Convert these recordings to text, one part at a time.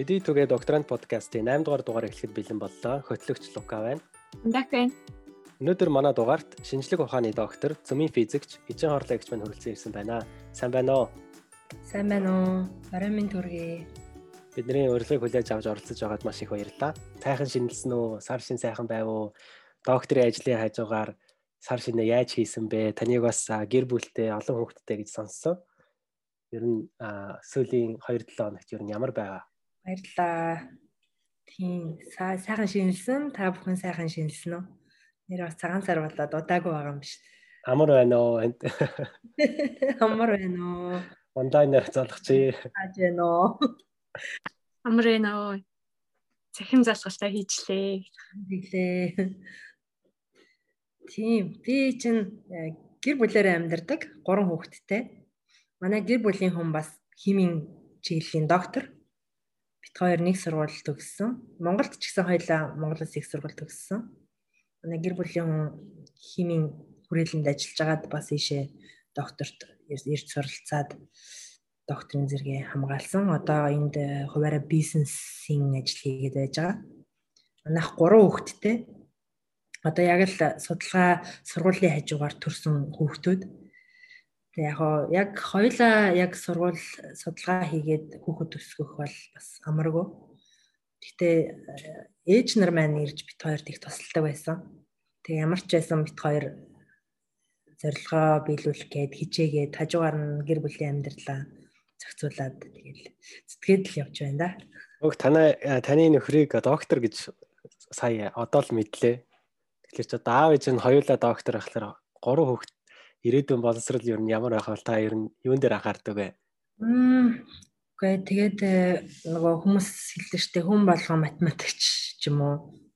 Мэдээ түгээ докторант подкастын 8 дугаар дугаар эхлэхэд бэлэн боллоо. Хөтлөгч Лука байна. Дак байна. Өнөөдөр манай дугаарт шинжлэх ухааны доктор, цөмийн физикч, эжен хорлогч мань хүрэлцэн ирсэн байна. Сайн байна уу? Сайн байна уу? Орой минь төргий. Бидний урилгыг хүлээж авч оролцож байгаад маш их баярлалаа. Сайхан шинэлсэн үү? Сар шин сайхан байв уу? Докторийн ажлын хажуугаар сар шинэ яаж хийсэн бэ? Таныг бас гэр бүлтэй, олон хүүхэдтэй гэж сонссон. Ер нь сүүлийн 2-7 хоногт ер нь ямар байгаа? Баярлалаа. Тийм сайхан шинэлсэн. Та бүхэн сайхан шинэлсэн үү? Нэр бас цагаан сар болоод удаагүй байгаа юм биш. Амар байна уу? Амар байна уу? Онлайнаар залгачи. Яаж байна уу? Амар байна уу? Цахим залгалтаа хийчлээ. Хийлээ. Тийм. Би чинь э, гэр бүлээрээ амьдардаг. Гурван хүүхэдтэй. Манай гэр бүлийн хүн бас химийн чиглэлийн доктор бит хоёр нэг сургууль төгссөн. Монголд ч гэсэн хоёлаа Монголоос их сургууль төгссөн. Манай гэр бүлийн химийн хүрээлэнд ажиллаж байгаад бас ийшээ докторт ирж суралцаад докторийн зэрэгээ хамгаалсан. Одоо энд хуваараа бизнесийн ажил хийгээд байж байгаа. Манайх гурван хүүхэдтэй. Одоо яг л судалгаа сургуулийн хажуугаар төрсэн хүүхдүүд яг яг хоёлаа яг сургууль судалгаа хийгээд хүүхэд төсгөх бол бас амаргүй. Гэтэ э, ээж нар маань ирж бит хоёрт их тусалдаг байсан. Тэг ямар ч байсан бит хоёр зорилгоо биелүүлэх гээд хичээгээд хажуугаар нь гэр бүлийн амьдралаа зохицуулаад тэгэл зүтгээд л явж байна да. Өг танай э, таны нөхрийг доктор гэж сая одоо л мэдлээ. Тэгэхээр ч одоо аав ээж нь хоёулаа доктор ахлаар гурван хүүхэд ирээдүйн боловсрал ер нь ямар байх вэ? Та ер нь юун дээр анхаардаг вэ? Үгүй тэгээд э, нөгөө хүмүүс хэлдэг штеп хүн болгоо математикч ч юм уу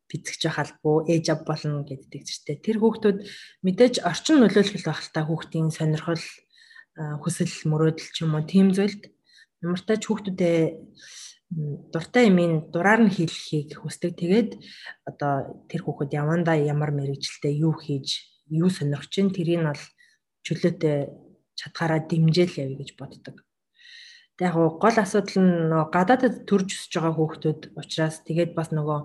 физикч халбуу ээж ав болно гэдэг чтэй. Тэр хүүхдүүд мэдээж орчин нөлөөлөл байх л та хүүхдийн сонирхол э, хүсэл мөрөөдөл ч юм уу тийм зүйлд ямар тач хүүхдүүдээ дуртай юмын дураар нь хийлгэхийг хүсдэг. Тэгээд одоо тэр хүүхэд явандаа ямар мэрэгжилтэй юу хийж юу сонирхож чинь тэрийг нь бол чөлөөтэй чадхаараа дэмжээл явъя гэж боддог. Тэг яг гол асуудал нь гадаадд төрж өсөж байгаа хүүхдүүд учраас тэгээд бас нөгөө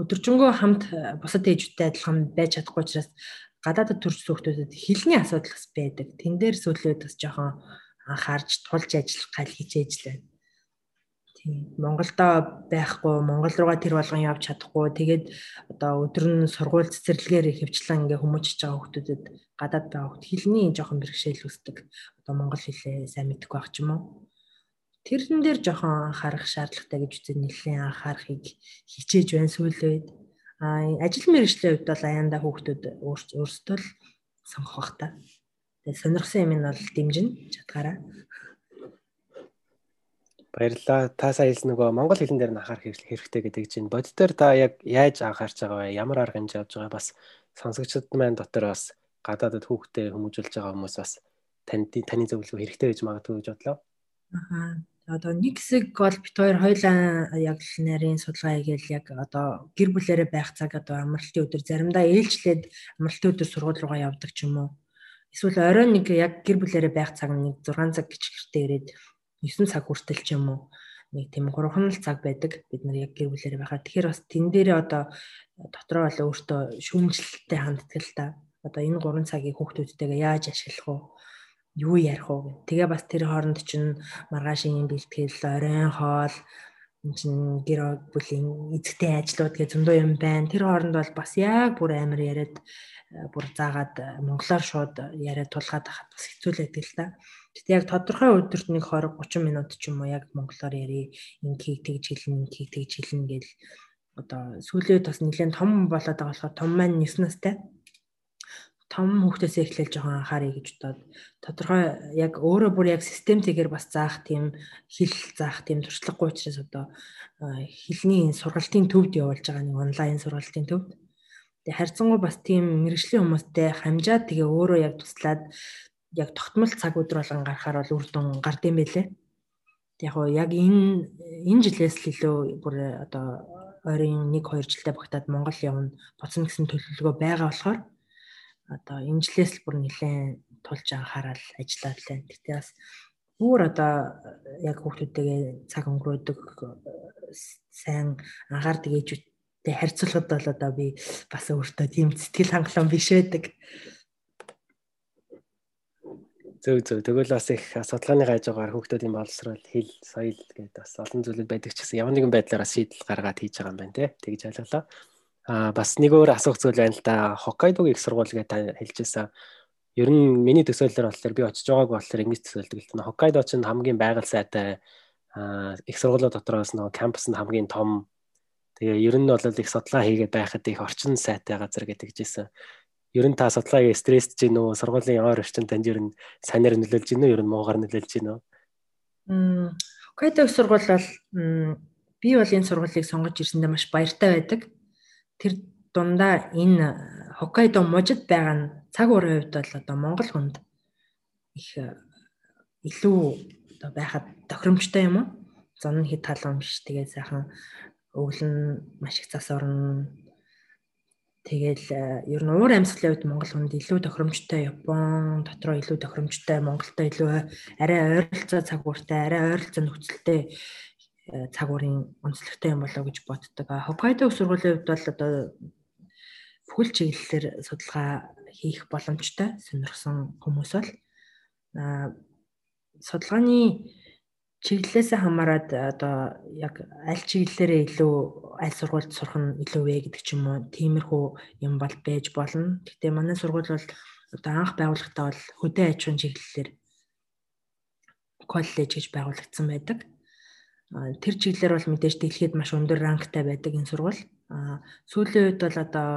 өдөржингөө хамт бусад ээжүүдтэй адилхан байж чадахгүй учраас гадаадд төрж хүүхдүүдэд хэлний асуудал бас байдаг. Тэн дээр сүүлээд бас жоохон анхаарч тулж ажиллах гал хичээж л байна. Тийм. Монголдо байхгүй, Монгол руугаа тэр болгон явж чадахгүй. Тэгээд одоо өдөр нь сургууль цэцэрлэгээр хөвчлэн ингээ хүмүүжиж байгаа хүмүүстэд гадаад байгаа хүмүүс хэлний жоохон бэрхшээл үүсдэг. Одоо монгол хэлээ сайн мэдэхгүй байх ч юм уу. Тэрэн дээр жоохон анхаарах шаардлагатай гэж үзэн нэлээд анхаарахыг хичээж байна сүүлээд. Аа ажил мэргэжлийн хувьд бол аяндаа хүүхдүүд өөрсдөө л сонгох бах та. Тэгээд сонирхсан юм нь бол дэмжин чадгаараа. Баярлалаа. Та сая хэлсэн нөгөө монгол хэлэн дээр нь анхаарах хэрэгтэй гэдэг чинь бодитоор та яг яаж анхаарч байгаа вэ? Ямар арга хэмжээ авч байгаа бас сонсогчдод маань дотор бас гадаадд хүүхдээ хүмүүжүүлж байгаа хүмүүс бас танд таны зөвлөгөө хэрэгтэй гэж магадгүй гэж бодлоо. Аа. Одоо нэг хэсэг бол бит хоёр хоёлаа яг л нарийн судалгаа хийгээл яг одоо гэр бүлэрээ байх цаг одоо амралтын өдөр заримдаа ээлжлээд амралтын өдөр сургууль руугаа явдаг ч юм уу. Эсвэл оройн нэг яг гэр бүлэрээ байх цаг нэг 6 цаг гэж гэртээ ирээд 9 цаг хүртэл ч юм уу нэг тийм 3 цаг байдаг. Бид нар яг гэр бүлээр байхад тэгэхээр бас тэн дээрээ одоо дотроо бол өөртөө шүүмжлэлтэй ханддаг л та. Одоо энэ 3 цагийг хүүхдүүдтэйгээ яаж ашиглах вэ юу ярих вэ тэгээ бас тэр хооронд чинь маргаашийн бэлтгэл оройн хоол энэ чинь гэр бүлийн эзэгтэй ажлууд гэх зөндөө юм байна. Тэр хооронд бол бас яг бүр амар яриад бүр заагаад монголоор шууд яриад тулгаад хахад бас хэцүү л байдаг л та Гэтэ яг тодорхой өдөрт нэг 20 30 минут ч юм уу яг монголоор ярий ингийг тэгж хэлнэ, ингийг тэгж хэлнэ гэл одоо сүүлээд бас нэлээд том болоод байгаа болохоор том маань 9 настай том хүүхдээсээ эхлээл жоохон анхаарай гэж бодоод тодорхой яг өөрөө бүр яг системтэйгээр бас заах тийм хэл заах тийм туршлагагүй учраас одоо хэлний сургалтын төвд явуулж байгаа нэг онлайн сургалтын төвд. Тэгээ харьцангуй бас тийм мэрэгжлийн хүмүүстэй хамжаад тэгээ өөрөө яг туслаад яг тогтмол цаг өдөр болгон гарахаар бол үр дүн гардыг байлээ. Яг гоо яг энэ энэ жилээс л илүү бүр одоо ойрын 1 2 жилдээ багтаад Монгол явна боцно гэсэн төлөвлөгөө байгаа болохоор одоо энэ жилээс л бүр нэлээд тулж анхаарал ажиллаад байна. Тэгтээ бас бүр одоо яг хүүхдүүдтэйгээ цаг өнгөрөөдөг сайн анхаардаг ээжүүдтэй харьцуулахад бол одоо би бас өөртөө тийм сэтгэл хангалуун биш байдаг. Зөв зөв. Тэгвэл бас их судалгааны хажуугаар хүүхдүүдийн боловсрол, хэл, соёл гэдэг бас олон зүйлүүд байдаг ч гэсэн ямар нэгэн байдлаар шийдэл гаргаад хийж байгаа юм байна те. Тэгж ойлголоо. Аа бас нэг өөр асуух зүйл байна л да. Хоккайдогийн их сургууль гэдэг та хэлжсэн. Ер нь миний төсөөллөөр болохоор би очиж байгааг болохоор ингэж төсөөлдөг л дээ. Хоккайдо ч хамгийн байгаль сайтай аа их сургуулиуд дотроос нөгөө кампус нь хамгийн том. Тэгээ ер нь бол их судалгаа хийгээд байхад их орчин сайтай газар гэдэг жисэн ер нь та судалгаагийн стрессд чинь үү сургуулийн ойр орчин танд ер нь санаар нөлөөлж гинөө ер нь муугаар нөлөөлж гинөө? М Хоккайдо сургууль бол би бол энэ сургуулийг сонгож ирсэндээ маш баяртай байдаг. Тэр дундаа энэ Хоккайдо мужид байгаа нь цаг уурын хувьд бол одоо Монгол хүнд их илүү одоо байхад тохиромжтой юм уу? Зон хэд таламж тэгээд сайхан өглөн маш их цас орно Тэгэл э, ер нь уур амьсгалын үед Монгол хүнд илүү тохиромжтой Япон дотроо илүү тохиромжтой Монголтой илүү арай ойролцоо цаг ууртай арай ойролцоо нөхцөлтэй э, цаг уурын онцлогтой юм болоо гэж боддог. Хоккайдо сургуулийн хувьд бол одоо бүхэл чиглэлээр судалгаа хийх боломжтой сонирхсан хүмүүс бол судалгааны чиглэлээс хамаарат э, одоо яг аль чиглэлээрээ илүү аль сургуульд сурах нь илүү вэ гэдэг ч юм уу тиймэрхүү юм бол байж болно. Гэхдээ манай сургууль бол одоо анх байгууллагатаа бол хөдөө аж ахуйн чиглэлээр коллеж гэж байгуулагдсан байдаг. Тэр чиглэлээр бол мэдээж дэлхийд маш өндөр ранктай байдаг энэ сургууль. Сүүлийн үед бол одоо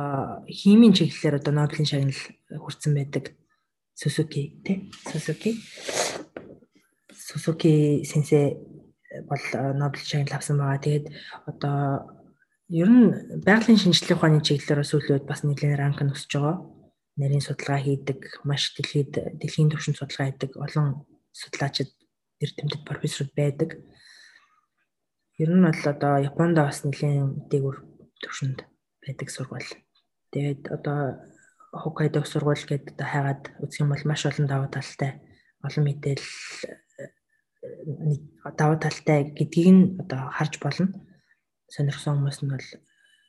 химийн чиглэлээр одоо Нобелийн шагнал хүртсэн байдаг. Сусуки тий Сусуки Сусуки сенсей бол э, Нобель шагнал авсан байгаа. Тэгээд одоо ер нь байгалийн шинжилгээ ухааны чиглэлээр сүүлийн үед бас нэлээд ранк нь өсөж байгаа. Нарийн судалгаа хийдэг, маш дэлхийд дэлхийн түвшинд судалгаа хийдэг олон судлаачид эрдэмтэд профессоруд байдаг. Ер нь бол одоо Японд бас нэлээд дээгүр түвшинд байдаг сургууль. Тэгээд одоо Хоккайдо сургууль гэдэг одоо хайгаад үзэх юм бол маш олон даваа талтай олон мэдээлэл даваа талтай гэдгийг нь одоо харж болно. Сонирхсан хүмүүс нь бол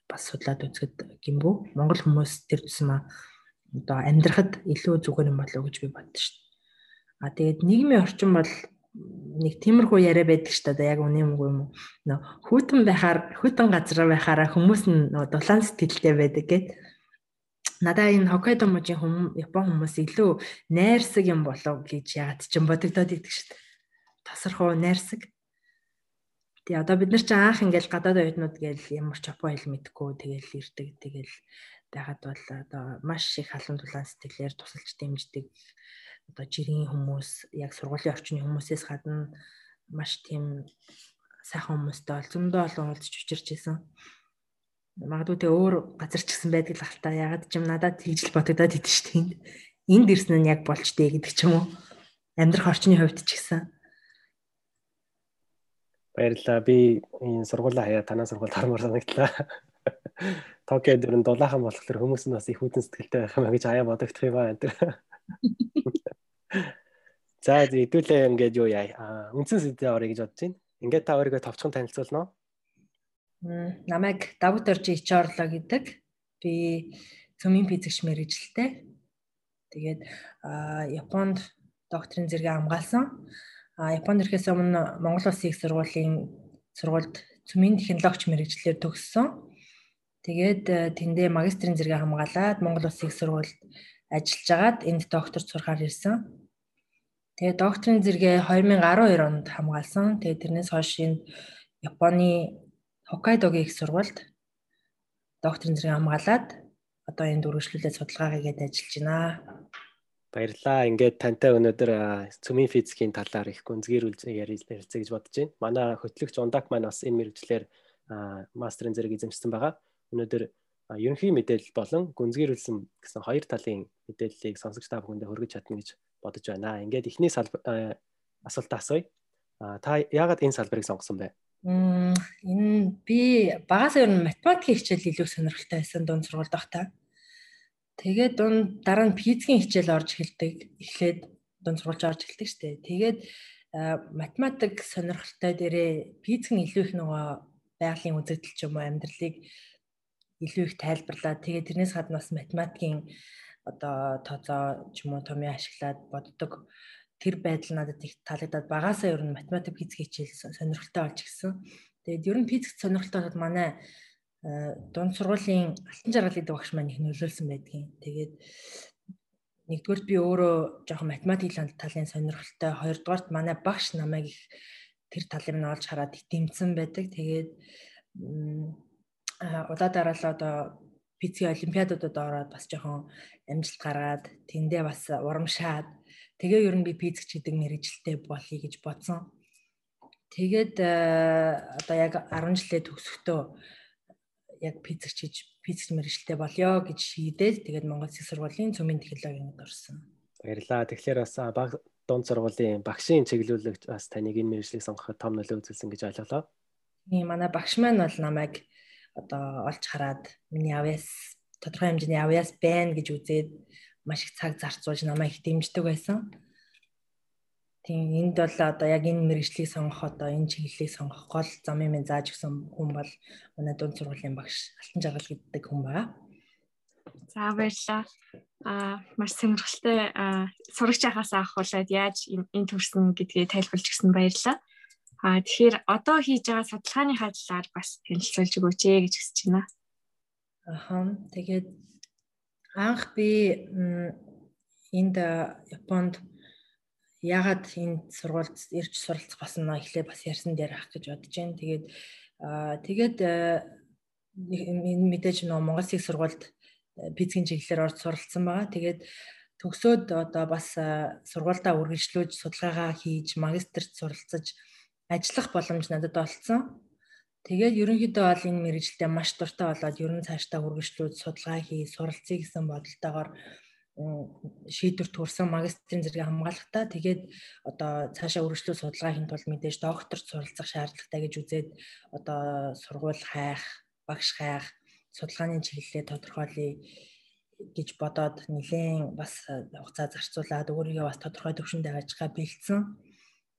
бас судлаад үзэхэд гимгүү. Монгол хүмүүс тэр тусмаа одоо амьдрахад илүү зүгээр юм болов уу гэж би боддоо шүү дээ. А тэгээд нийгмийн орчин бол нэг тиймэрхүү яриа байдаг шүү дээ. Яг үнэн юм уу юм уу? Нөө хүүтэн байхаар хүүтэн газар байхаараа хүмүүс нь дулаан сэтгэлтэй байдаг гэд. Надаа энэ Хоккайдо мужийн хүмүүс Япон хүмүүс илүү найрсаг юм болов гэж яагаад ч юм бодогдоод идэг шүү дээ тасархуу найрсаг. Тэгээ одоо бид нар чи анх ингээл гадаад оюутнууд гээл ямар ч Япон хэл мэдгүй тэгээл ирдэг тэгээл байгаад бол одоо маш их халуун дулаан сэтгэлээр тусалж дэмждэг одоо жирийн хүмүүс яг сургуулийн орчны хүмүүсээс гадна маш тийм сайхан хүмүүстэй бол зөндөө олон уулзч учирч исэн. Магадгүй тэ өөр газар ч гэсэн байдаг л хальтаа ягаад ч юм надад тэгжил бодогдоод идэв шүү дээ. Энд ирсэн нь яг болж дээ гэдэг ч юм уу. Амьдрах орчны хувьд ч гэсэн Баярлалаа. Би энэ сургуулаа хаяа танаа сургуульд хармаар санагдлаа. Токиод дөрөнд дулаахан болохоор хүмүүс нь бас их хүтэн сэтгэлтэй байх юм гэж аяа бодогдох юм байна. За хэдүүлээ ингээд юу яа. Үндсэн сэдвээ орё гэж бодож байна. Ингээд та өөрийгөө товчхон танилцуулна уу? Намайг Давут Оржи Ичоорлоо гэдэг. Би цөмийн физикч мэрэгжилтэй. Тэгээд Японд докторийн зэрэг хамгаалсан. А Японд ирэхээс өмнө Монгол Улсын их сургуулийн сургуульд цөмийн технологич мэрэгчлэр төгссөн. Тэгээд э, тэндээ магистрийн зэрэг хамгаалаад Монгол Улсын их сургуульд ажиллаж агаад энд докторт сурахаар ирсэн. Тэгээд докторийн зэрэгээ 2012 онд хамгаалсан. Тэгээд тэрнээс хойш энэ Японы Хоккайдогийн их сургуульд докторийн зэрэг хамгаалаад одоо энд үргэлжлүүлээд судалгаа хийгээд ажиллаж байна. Баярлалаа. Ингээд тантай өнөөдөр цөмийн физикийн талаар их гүнзгийрүүл ярилцъя гэж бодож байна. Манай хөтлөгч Ундак маань бас энэ мэрэгчлэр мастерын зэрэг эзэмшсэн байгаа. Өнөөдөр ерөнхий мэдээлэл болон гүнзгийрүүлсэн гэсэн хоёр талын мэдээллийг сонсогч та бүхэндээ хүргэж чадна гэж бодож байна. Ингээд эхний асуултаа асууя. Та яагаад энэ салбарыг сонгосон бэ? Энэ би багасаа ер нь математикийн хичээл илүү сонирхолтой байсан дунд сургуульд байхдаа. Тэгээд дунд дараа нь физикийн хичээл орж эхэлдэг. Эхлээд дунд сургуульч орж эхэлдэг штэ. Тэгээд математик сонирхолтой дээрээ физик нь илүү их нөгөө байгалийн үзэгдэл ч юм уу амьдралыг илүү их тайлбарлаад тэгээ тэрнээс гадна бас математикийн одоо тооцоо ч юм уу томьёо ашиглаад боддог тэр байдал надад их таалагдаад багасаа ер нь математик физик хичээл сонирхолтой болж гисэн. Тэгээд ер нь физик сонирхолтой бол манай дунд сургуулийн алтан жаргал гэдэг багш маань их нөлөөлсөн байдгийн. Тэгээд нэгдүгээр би өөрөө жоохон математик талын сонирхолтой хоёрдугаарт манай багш намайг их тэр талын нь олж хараад дэмцсэн байдаг. Тэгээд удаа дараа л одоо физик олимпиадуудад ороод бас жоохон амжилт гаргаад тэндээ бас урамшаад тэгээ ер нь би физик ч гэдэг мэрэгжилтэй болъё гэж бодсон. Тэгээд одоо яг 10 жилээ төгсөхдөө яг физик чиж физик мэрэгчлээ болёо гэж шийдээд тэгээд Монгол Улсын сургуулийн цөмийн технологинд орсон. Баярлалаа. Тэгэхээр бас баг дунд сургуулийн багшийн чиглүүлэгч бас таныг энэ мэрэгжлийг сонгоход том нөлөө үзүүлсэн гэж ойлголоо. Тийм манай багш маань бол намайг одоо олж хараад миний авьяас тодорхой хэмжээний авьяас байна гэж үзээд маш их цаг зарцуулж намайг дэмждэг байсан. Тийм энд бол одоо яг энэ мэрэгжлийг сонгох одоо энэ чиглэлийг сонгох гол замын минь зааж өгсөн хүн бол манай дунд сургуулийн багш Алтан жаргал гэдэг хүн байна. За баярлалаа. Аа маш сонирхолтой сурагч ахаас авахуулаад яаж энэ төрсөн гэдгээ тайлбарлаж гисэн баярлалаа. Аа тэгэхээр одоо хийж байгаа судалгааныхаа талаар бас танилцуулж өгөөч ээ гэж хүсэж байна. Аха. Тэгээд анх би энд Японд ягаад энэ сургуульд ирж суралцах болсон нөө эхлээ бас ярьсан дээр ах гэж бодож байна. Тэгээд тэгээд энэ мэдээж нөө Монгол Улсын сургуульд физикийн чиглэлээр орж суралцсан байгаа. Тэгээд төгсөөд одоо бас сургуульдаа үргэлжлүүлж судалгаагаа хийж магистрт суралцаж ажиллах боломж надад олцсон. Тэгээд ерөнхийдөө бол энэ мэрэгжилтэд маш дуртай болоод ер нь цаашдаа үргэлжлүүлж судалгаа хий, суралцъя гэсэн бодолтойгоор шийдвэр төрсэн магистрийн зэрэг хамгаалалтаа тэгээд одоо цаашаа үргэлжлүүлж судалгаа хийх тулд мэдээж докторт суралцах шаардлагатай гэж үзээд одоо сургууль хайх, багш хайх, судалгааны чиглэлээ тодорхойлъё гэж бодоод нэлээд бас хугацаа зарцуулаад өөрийгөө бас тодорхой төвшөнд аваачгаа бэлдсэн.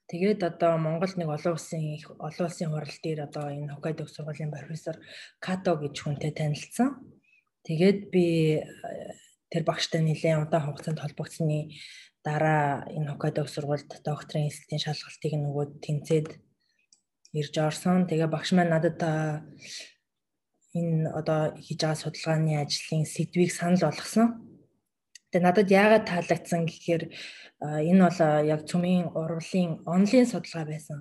Тэгээд одоо Монгол нэг олон улсын олон улсын хурал дээр одоо энэ Хоккайдо сургуулийн профессор Като гэж хүнтэй танилцсан. Тэгээд би тэр багштай нэлээд удаан хугацаанд холбогдсны дараа энэ Хоккайдо сургуульд докторийн эсэлтийн шалгалтыг нөгөө тэнцээд ирж орсон. Тэгээ багш маань надад энэ одоо хийж байгаа судалгааны ажлын сэдвийг санал болгосон. Тэгээ надад яагаад таалагдсан гэхээр энэ бол яг цөмийн урвалын онлайн судалгаа байсан.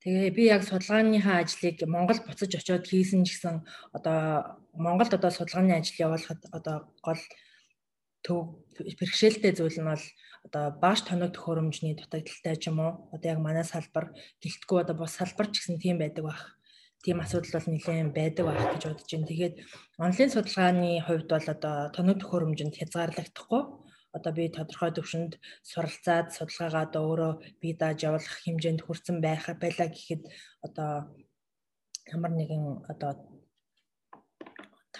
Тэгээ би яг судалгааныхаа ажлыг Монгол буцаж очиод хийсэн ч гэсэн одоо Монголд одоо судалгааны ажил явуулахад одоо гол төв бэрхшээлтэй зүйл нь бол одоо бааш тоног төхөөрөмжний дутагдaltaй ч юм уу одоо яг манай салбар гэлтгүй одоо бус салбар ч гэсэн тийм байдаг байх. Тийм асуудал бол нэлээд байдаг байх гэж бодож байна. Тэгээд онлайн судалгааны хувьд бол одоо тоног төхөөрөмжөнд хязгаарлагдахгүй одоо би тодорхой төвшөнд суралцаад судалгаагаа одоо өөрөө бие дааж явуулах хэмжээнд хүрсэн байх байлаа гэхэд одоо ямар нэгэн одоо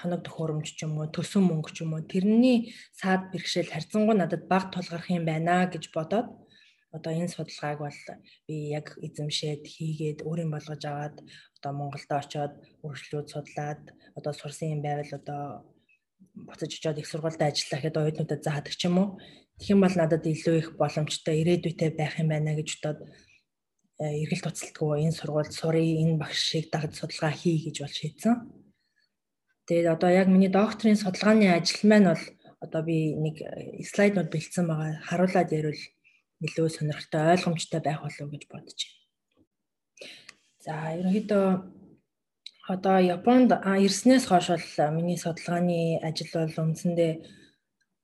тоног төхөөрөмж ч юм уу төсөн мөнгө ч юм уу тэрний саад бэрхшээл харьцангуй надад баг тулгарх юм байна гэж бодоод одоо энэ судалгааг бол би яг эзэмшээд хийгээд өөрийн болгож аваад одоо Монголд очоод үргэлжлүүд судлаад одоо сурсан юм байвал одоо буцаж очоод их сургуульд ажиллах гэдэг оюутнуудад заадаг ч юм уу. Тэгэх юм бол надад илүү их боломжтой ирээдүйтэй байх юм байна гэж бодоод э, эргэлт туцалтгүй энэ сургуульд сурыг энэ багш шиг дагаж судалгаа хий гэж бол шийдсэн. Тэгээд одоо яг миний докторийн судалгааны ажил маань бол одоо би нэг слайднууд бэлдсэн байгаа. Харуулад ярил илүү сонирхолтой ойлгомжтой байх болов уу гэж бодож байна. За ерөнхийдөө одоо Японд ирснээс хойш бол миний судалгааны ажил бол үндсэндээ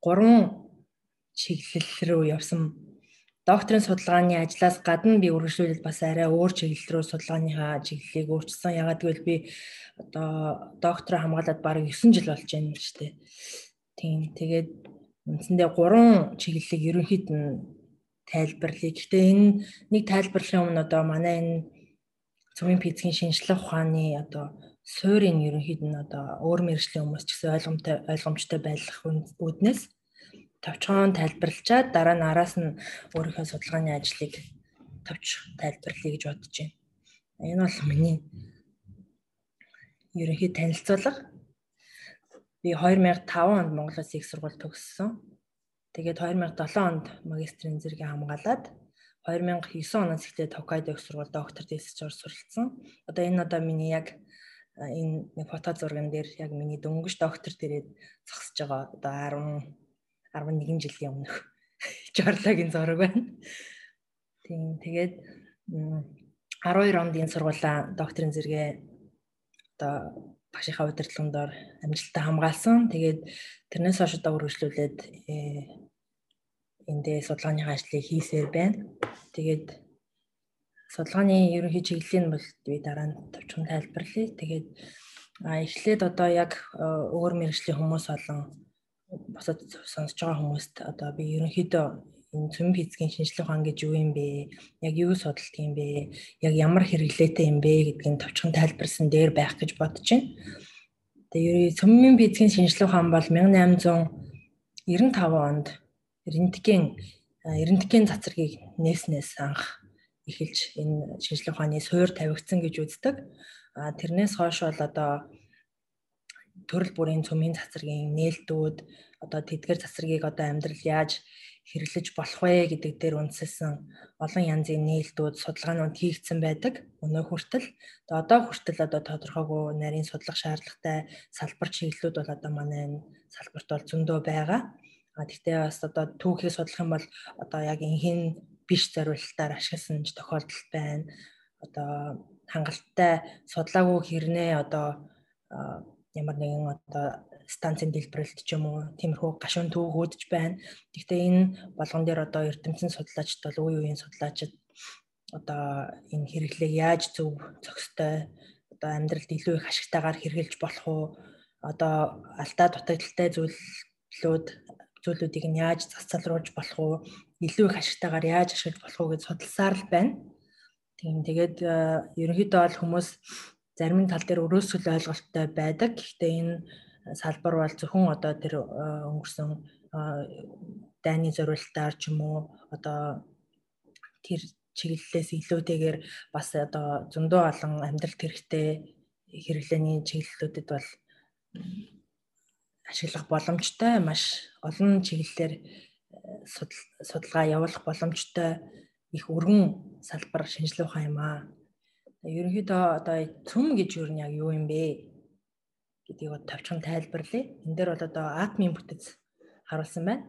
гурван чиглэл рүү явсан докторийн судалгааны ажлаас гадна би үргэлжлүүлээд бас арай өөр чиглэл рүү судалгааныхаа чиглэлийг өөрчилсөн. Ягаад гэвэл би одоо доктор хамгаалаад бараг 9 жил болж байна шүү дээ. Тийм. Тэгээд үндсэндээ гурван чиглэлийг ерөнхийд нь тайлбарлая. Гэхдээ энэ нэг тайлбарлахын өмнө одоо манай энэ цөмийн физикийн шинжилгээ ухааны одоо суурийн ерөнхийд нь одоо өөр мэрэгжлийн хүмүүс ч гэсэн ойлгомжтой ойлгомжтой байх үүднээс товчхон тайлбарлачаад дараа нь араас нь өөрийнхөө судалгааны ажлыг тавьж тайлбарлая гэж бодож байна. Энэ бол миний ерөнхий танилцуулга. Би 2005 онд Монголоос их сургууль төгссөн. Тэгээд 2007 онд магистрийн зэрэгээ хамгаалаад 2009 оноос эхлээд Хоккайдо их сургууль доктор дэсчээр суралцсан. Одоо энэ одоо миний яг энэ фото зурган дээр яг миний дөнгөж доктор дээрээ зогсож байгаа одоо 10 11 жилийн өмнөх Жорлагийн зураг байна. Тийм тэгээд 12 онд энэ сургуулаа докторийн зэрэгээ одоо багшийнхаа удирдлагын доор амжилттай хамгаалсан. Тэгээд тэрнээс хойш одоо үргэлжлүүлээд э, эндээ судалгааны ажлыг хийсээр байна. Тэгээд судалгааны ерөнхий чиглэлийн бол би дараа нь товчхон тайлбарлая. Тэгээд эхлээд одоо яг өөр мэрэгжлийн хүмүүс болон босод сонсож байгаа хүмүүст одоо би ерөнхийдөө энэ цөм физикийн шинжилгээ ухаан гэж юу юм бэ? Яг юу судалт юм бэ? Яг ямар хэрэглээтэй юм бэ гэдгийг товчхон тайлбарсан дээр байх гэж бодож байна. Тэгээ цөмийн физикийн шинжилгээ ухаан бол 1895 онд рентген рентген цацрагийг нээснээс анх эхэлж энэ шинжилгээ ухааны суур тавигдсан гэж үздэг. А тэрнээс хойш бол одоо төрөл бүрийн цөмийн цацрагийн нээлтүүд одоо тэдгээр цацрагийг одоо амьдрал яаж хэрэглэж болох вэ гэдэг дээр үндэслэн олон янзын нээлтүүд судалгаанууд хийгдсэн байдаг. Өнөө хүртэл одоо хүртэл одоо тодорхойгүй нарийн судлах шаардлагатай салбар чиглэлүүд бол одоо манай салбарт бол зөндөө байгаа. А тэгтээ бас одоо түүхийг судлах юм бол одоо яг инхийн биш зориулалтаар ашигласан ч тохиолдол байна. Одоо хангалттай судлаагүй хэрнээ одоо ямар нэгэн одоо станцын дэлбэрэлт ч юм уу тиймэрхүү гашуун түүхүүдж байна. Гэхдээ энэ болгон дээр одоо эрдэмтэн судлаачд бол үе үеийн судлаачид одоо энэ хэрэглээг яаж зөв зохистой одоо амьдралд илүү их ашигтайгаар хэрэгжилж болох уу? Одоо алдаа дутагдaltaй зүйлүүд зүйлүүдийг нь яаж засалруулж болох уу, илүү их ашигтайгаар яаж ашиглаж болох уу гэж судалсаар л байна. Тийм тэгээд э, ерөнхийдөө бол хүмүүс зарим тал дээр өрөөсгөл ойлголттой байдаг. Гэхдээ энэ салбар бол зөвхөн одоо тэр э, өнгөрсөн э, дайны зориулалтаар ч юм уу одоо тэр чиглэлээс илүүтэйгээр бас одоо зөндөө олон амьдралд хэрэгтэй хэрэглээний чиглэлүүдэд бол ашиглах боломжтой маш олон чиглэлээр э, судалгаа явуулах боломжтой их өргөн салбар шинжилгээ ухаан юм аа. Ерөнхийдөө одоо цөм гэж юу нь яг юу юм бэ гэдгийг товчхон тайлбарлая. Энд дээр бол одоо атомын бүтэц харуулсан байна.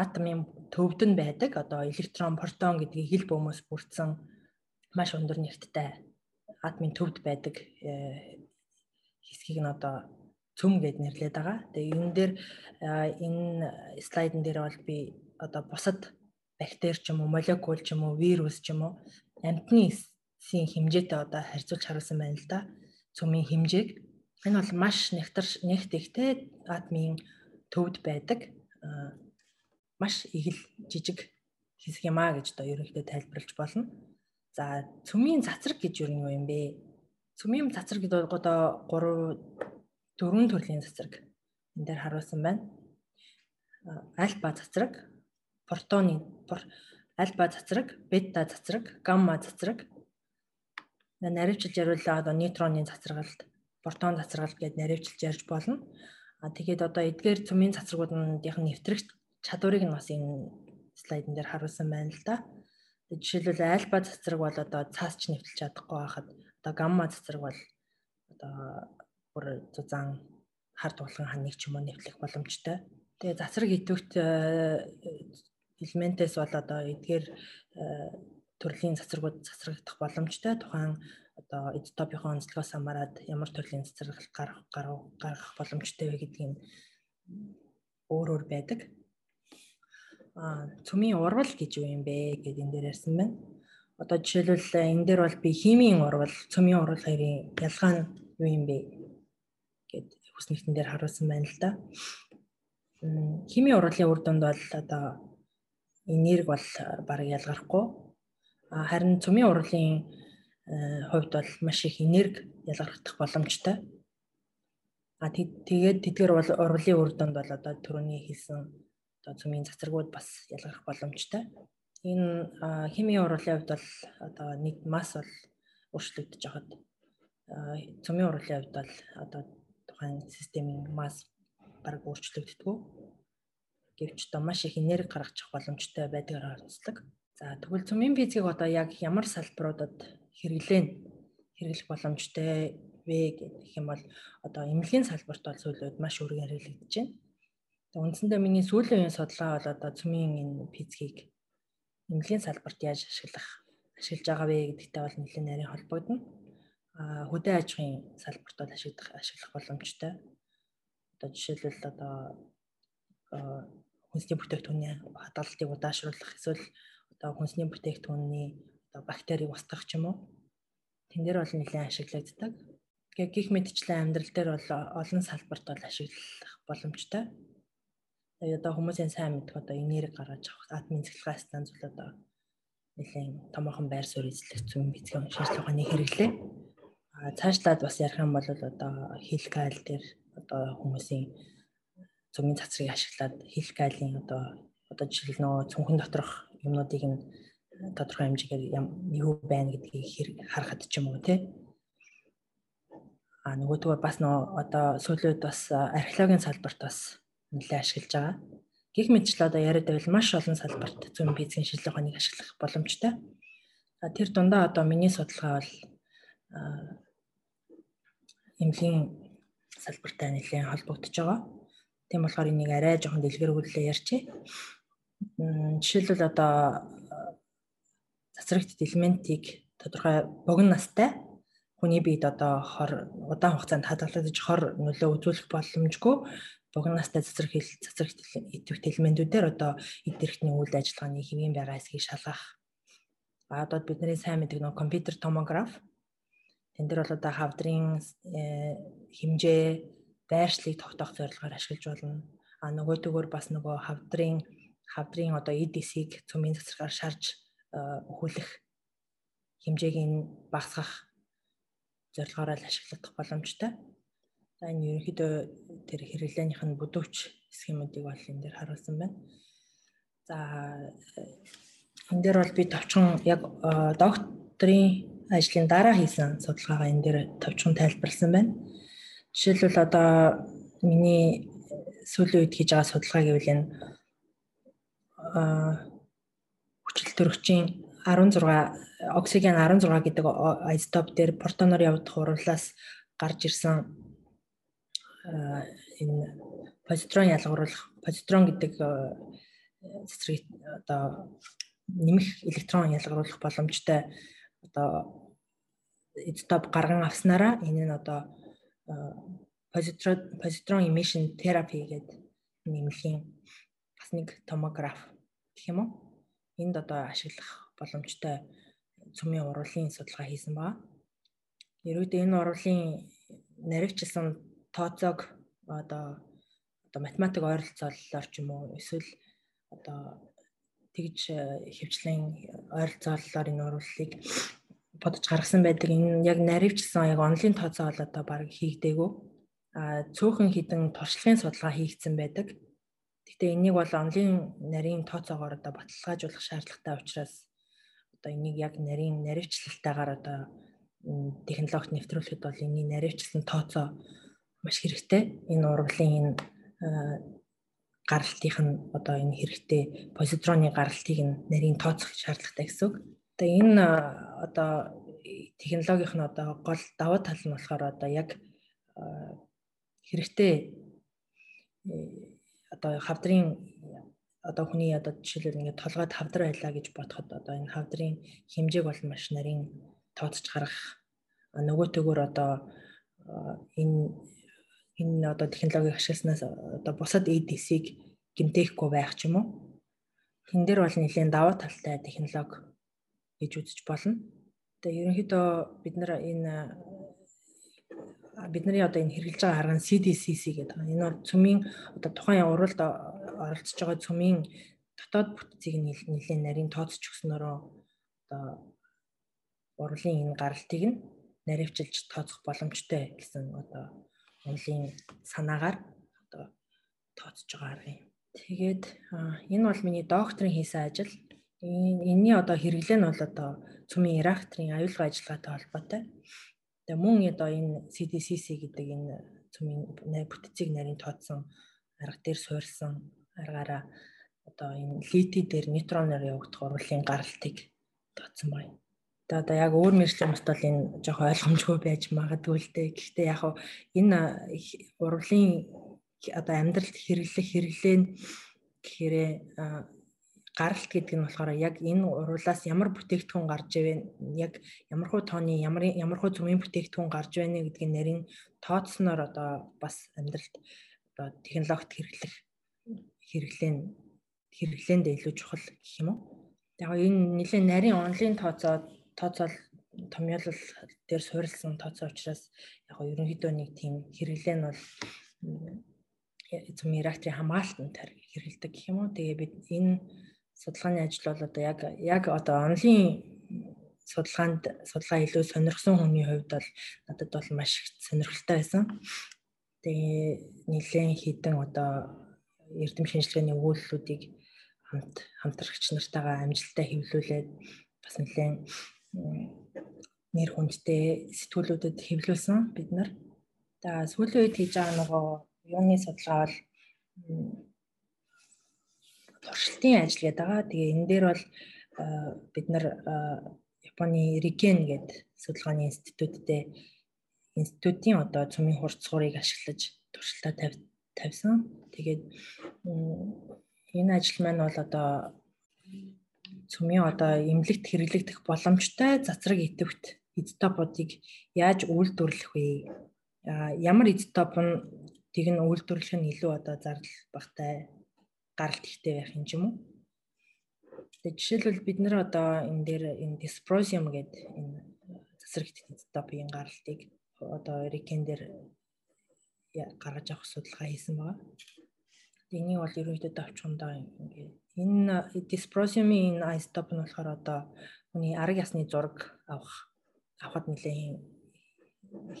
Атомын төвд нь байдаг одоо электрон, протон гэдгийг хил бөмбөс бүрдсэн маш өндөр нэрттэй атомын төвд байдаг э, хэсгийг нь одоо цөм гэд нэрлээд байгаа. Тэгээ энэ дээр энэ слайдн дээр бол би одоо бусад бактери ч юм уу, молекул ч юм уу, вирус ч юм уу амтны эсийн хэмжээтэй одоо харьцуулж харуулсан байна л да. Цөмийн хэмжээг. Энэ бол маш нэгтэр нэгт ихтэй атомын төвд байдаг маш их л жижиг хэсэг юм а гэж одоо ерөнхийдөө тайлбарлаж болно. За цөмийн цацраг гэж юу юм бэ? Цөмийн цацраг гэдэг одоо 3 дөрвөн төрлийн цацраг энэ дээр харуулсан байна. Альфа цацраг, протоны альфа цацраг, бета цацраг, гамма цацраг. Наривчилж яриулаа одоо нейтроны цацрагалт, протон цацрагалт гэдээ наривчилж ярьж болно. А тэгээд одоо эдгээр цөмийн цацрагуудын нэвтрэх чадварыг нь бас энэ слайдн дээр харуулсан байна л да. Жишээлбэл альфа цацраг бол одоо цаасч нэвтэлж чадахгүй байхад одоо гамма цацраг бол одоо бүр зузаан хар тулгын ханыг ч юм уу нэвтлэх боломжтой. Тэгээ засраг идэвхт э, элементээс бол одоо эдгээр э, төрлийн цацрагууд цацрагдах боломжтой. Тухайн одоо эдтопийнхоо онцлогоос хамаарат ямар төрлийн цацраг гарах гаргах боломжтой вэ гэдгийг өөр өөр байдаг. А цөмийн урвал гэж юу юм бэ гэдэг энэ дээр ярьсан байна. Одоо жишээлбэл энэ дээр бол би химийн урвал, цөмийн урвал хоёрын ялгаа нь юу юм бэ гэд хүс нэгтэн дээр харуулсан байна л да. Химийн урлагийн үр дүнд бол одоо энерги бол баг ялгархгүй. Харин цөмийн урлагийн хувьд бол маш их энерги ялгархдах боломжтой. А тэгээд тэдгээр бол урлагийн үр дүнд бол одоо түрүүний хэлсэн одоо цөмийн цацрагууд бас ялгарх боломжтой. Энэ химийн урлын хувьд бол одоо нэг масс бол өөрчлөгдөж байгаад цөмийн урлын хувьд бол одоо тухайн системийн масс баг өөрчлөгддөг. Гэвч одоо маш их энерги гаргачих боломжтой байдгаар харцдаг. За тэгвэл цөмийн физикийг одоо яг ямар салбаруудад хэрэглэн хэрэглэх боломжтой вэ гэх юм бол одоо эмнэлгийн салбарт бол сүүлүүд маш өргөн хэрэглэгдэж байна. Тэгээ үндсэндээ миний сүүлийн үеийн судалгаа бол одоо цөмийн энэ физикийг эмнэлгийн салбарт яаж ашиглах ашиглаж байгаа вэ гэдэгтэй бол нэлээд нарийн холбогдно. А хөдөө аж ахуйн салбарт бол ашиглах ашиглах боломжтой. Одоо жишээлбэл одоо хүнсний бүтээгдэхүүний хадгалалтыг удаашруулах эсвэл одоо хүнсний бүтээгдэхүүний одоо бактерийг устгах ч юм уу. Тэн дээр бол нэлээд ашиглагддаг. Тэгээ гих мэдчлэн амьдрал дээр бол олон салбарт бол ашиглах боломжтой. Тэгээ одоо хүмүүсийн сайн мэдэх одоо энерги гаргаж авах админ цэглэгээ станц бол одоо нэлээд томоохон байр суурь эзлэх зүүн бицгийн шинжилгээ ухааны хэрэглээ. А цаашлаад бас ярих юм бол одоо хил гайл дээр одоо хүмүүсийн цөмийн цацрыг ашиглаад хил гайлын одоо одоо жишээл нөгөө цүнхэн доторх юмнуудыг нь тодорхой хэмжээгээр юу байна гэдгийг харахад ч юм уу тий. А нөгөөдгөө бас нөгөө одоо сүүлүүд бас археологийн салбарт бас нэлээд ашиглаж байгаа. Гэх мэтчлээ одоо яриад байвал маш олон салбарт зүүн физикийн шинжилгээ ухааныг ашиглах боломжтой. Тэр дундаа одоо миний судалгаа бол эмнэлгийн салбартай нэлээд холбогдож байгаа. Тийм болохоор энийг арай жоохон дэлгэрүүлээ ярьчих. Жишээлбэл одоо цацрагт элементийг тодорхой богино настай хүний биед одоо хор удаан хугацаанд хадгалагдаж хор нөлөө үзүүлэх боломжгүй богино настай цацраг цацрагт идэвхтэй элементүүдээр одоо эдгэрхтний үйл ажиллагааны хэвийн байгаа хэсгийг шалгах. А одоо бидний сайн мэддэг нөө компьютер томограф тэн дээр бол одоо хавдрын э, хэмжээ байршлыг тогтоох зорилгоор ашиглаж болно. А нөгөөдөгөр бас нөгөө хавдрын хавдрын одоо EDC-г цөмийн цэцэргээр шарж өхүүлэх хэмжээг нь багасгах зорилгоор л ашиглах боломжтой. За энэ ерөнхийдөө тэр хэрэглээнийх нь бүдүүч схемүүдийг бол энэ дээр харуулсан байна. За энэ дээр бол би товчхон яг докторийн ажлын дараа хийсэн судалгаагаа энэ дээр товчхон тайлбарласан байна. Жишээлбэл одоо миний сүүлийн үед хийж байгаа судалгаа гэвэл энэ хүчил төрөгчийн 16 оксиген 16 гэдэг айзотоп дээр протоноор явагдах урлаас гарч ирсэн энэ позитрон ялгаруулах позитрон гэдэг цэцрийг одоо нэмэх электрон ялгаруулах боломжтой одоо изотоп гарган авснараа энэ нь одоо позитрон emission therapy гэдэг нэмлийн бас нэг томограф гэх юм уу. Энд одоо ашиглах боломжтой цөмийн урлын судалгаа хийсэн баа. Ерөөдөө энэ урлын наривчлсан тооцоог одоо одоо математик ойролцооллоор ч юм уу эсвэл одоо тэгж хөвчлэн ойролцооллоор энэ урлыг бодож гаргасан байдаг. Энэ яг наривчсан яг онлын тооцоо бол одоо баг хийгдээгүй. А цөөхөн хідэн туршлагын судалгаа хийгдсэн байдаг. Гэхдээ энийг бол онлын нарийн тооцоогоор одоо баталгаажуулах шаардлагатай учраас одоо энийг яг нарийн наривчлалтайгаар одоо технологид нэвтрүүлэхэд бол энэний наривчлсан тооцоо маш хэрэгтэй. Энэ урвалын энэ гаралтынх нь одоо энэ хэрэгтэй позитроны гаралтыг нь нарийн тооцох шаардлагатай гэсэн үг. Тэгээ энэ одоо технологийн нь одоо гол даваа тал нь болохоор одоо яг хэрэгтэй э, одоо хавдрын одоо хүний одоо жишээлбэл ингээд толгойд хавдар байлаа гэж бодоход одоо энэ хавдрын хэмжээг бол маш нарийн тооцож гаргах нөгөө төгөөр одоо энэ энэ одоо технологиг ашигласнаас одоо бусад EDC-г гимтэхгүй байх ч юм уу. Тэн дээр бол нэлийн даваа талтай технологи гэж үзэж болно. Тэгээ ерөнхийдөө бид нар энэ бидний одоо энэ хэрэгжилж байгаа арга нь CDCC гэдэг. Энэ бол цөмийн одоо тухайн уралд оролцож байгаа цөмийн дотоод бүтцийг нэлээд нарийн тооцож өгснөөрөө одоо урлын энэ гаралтыг нь наривчилж тооцох боломжтой гэсэн одоо онлын санаагаар одоо тооцож байгаа арга юм. Тэгээд энэ бол миний докторийн хийсэн ажил энэний одоо хэрэглээ нь бол одоо цөмийн реакторын аюулгүй ажиллагаатай холбоотой. Тэгээ мөн одоо энэ CDCC гэдэг энэ цөмийн бүтцийг нарийн тооцсон арга дээр суурилсан аргаараа одоо энэ лити дээр нейтроноор явагдах урвалын гаралтыг тооцсон байна. Одоо одоо яг өөр мэржлийн бот бол энэ жоох ойлгомжгүй байж магадгүй л дээ. Гэхдээ яг энэ урвалын одоо амьдралд хэрэглэх хэрэглээ нь гэхээр гаралт гэдэг нь болохоор яг энэ урвалаас ямар бүтээгдэхүүн гарч ивэ яг ямар хуу тооны ямар ямар хуу зүмийн бүтээгдэхүүн гарч байна гэдгийг нарийн тооцсноор одоо бас амьдралд одоо технологид хэрэглэх хэрэглээ нь хэрэглээнд илүү чухал гэх юм уу. Яг энэ нэлээд нарийн онлайн тооцоо тооцоол томьёолол дээр суурилсан тооцоо учраас яг ерөнхийдөө нэг тийм хэрэглээ нь бол зөв реакторын хамгаалтанд хэрэгэлдэг гэх юм уу. Тэгээ бид энэ судалгааны ажил бол одоо яг яг одоо онлайн судалгаанд судалгаа илүү сонирхсон хүний хувьд бол надад бол маш их сонирхолтой байсан. Тэгээ нэлээд хідэн одоо эрдэм шинжилгээний өгүүлэлүүдийг хамт хамтрагч нартайгаа амжилттай хэвлүүлээд бас нэлээд нэр хүндтэй сэтгүүлүүдэд хэвлүүлсэн бид нар. За сүүлийн үед хийж байгаа нөгөө юуны судалгаа бол туршилтын ажил гэдэг байгаа. Тэгээ энэ дээр бол бид нар Японы Рикен гэдэг судалгааны институттэй институтийн одоо цөмийн хурцгуурыг ашиглаж туршилтаа тавьсан. Тэгээд энэ ажил маань бол одоо цөмийн одоо эмнэлэгт хэрэглэгдэх боломжтой цацраг идэвхт изотопуудыг яаж үйлдвэрлэх вэ? Ямар изотоп нь тийг нь үйлдвэрлэх нь илүү одоо зардал багтай гаралт ихтэй байх юм ч юм уу. Тэгээ жишээлбэл бид нар одоо энэ дээр энэ dysprosium гэдэг энэ засаг изотопын гаралтыг одоо Riken дээр гаргаж авах судалгаа хийсэн байгаа. Энийг бол ерөнхийдөө давчхандаа ингээ энэ dysprosium-ийн энэ изотоп нь болохоор одоо хүний арга ясны зураг авах авахд нэлээд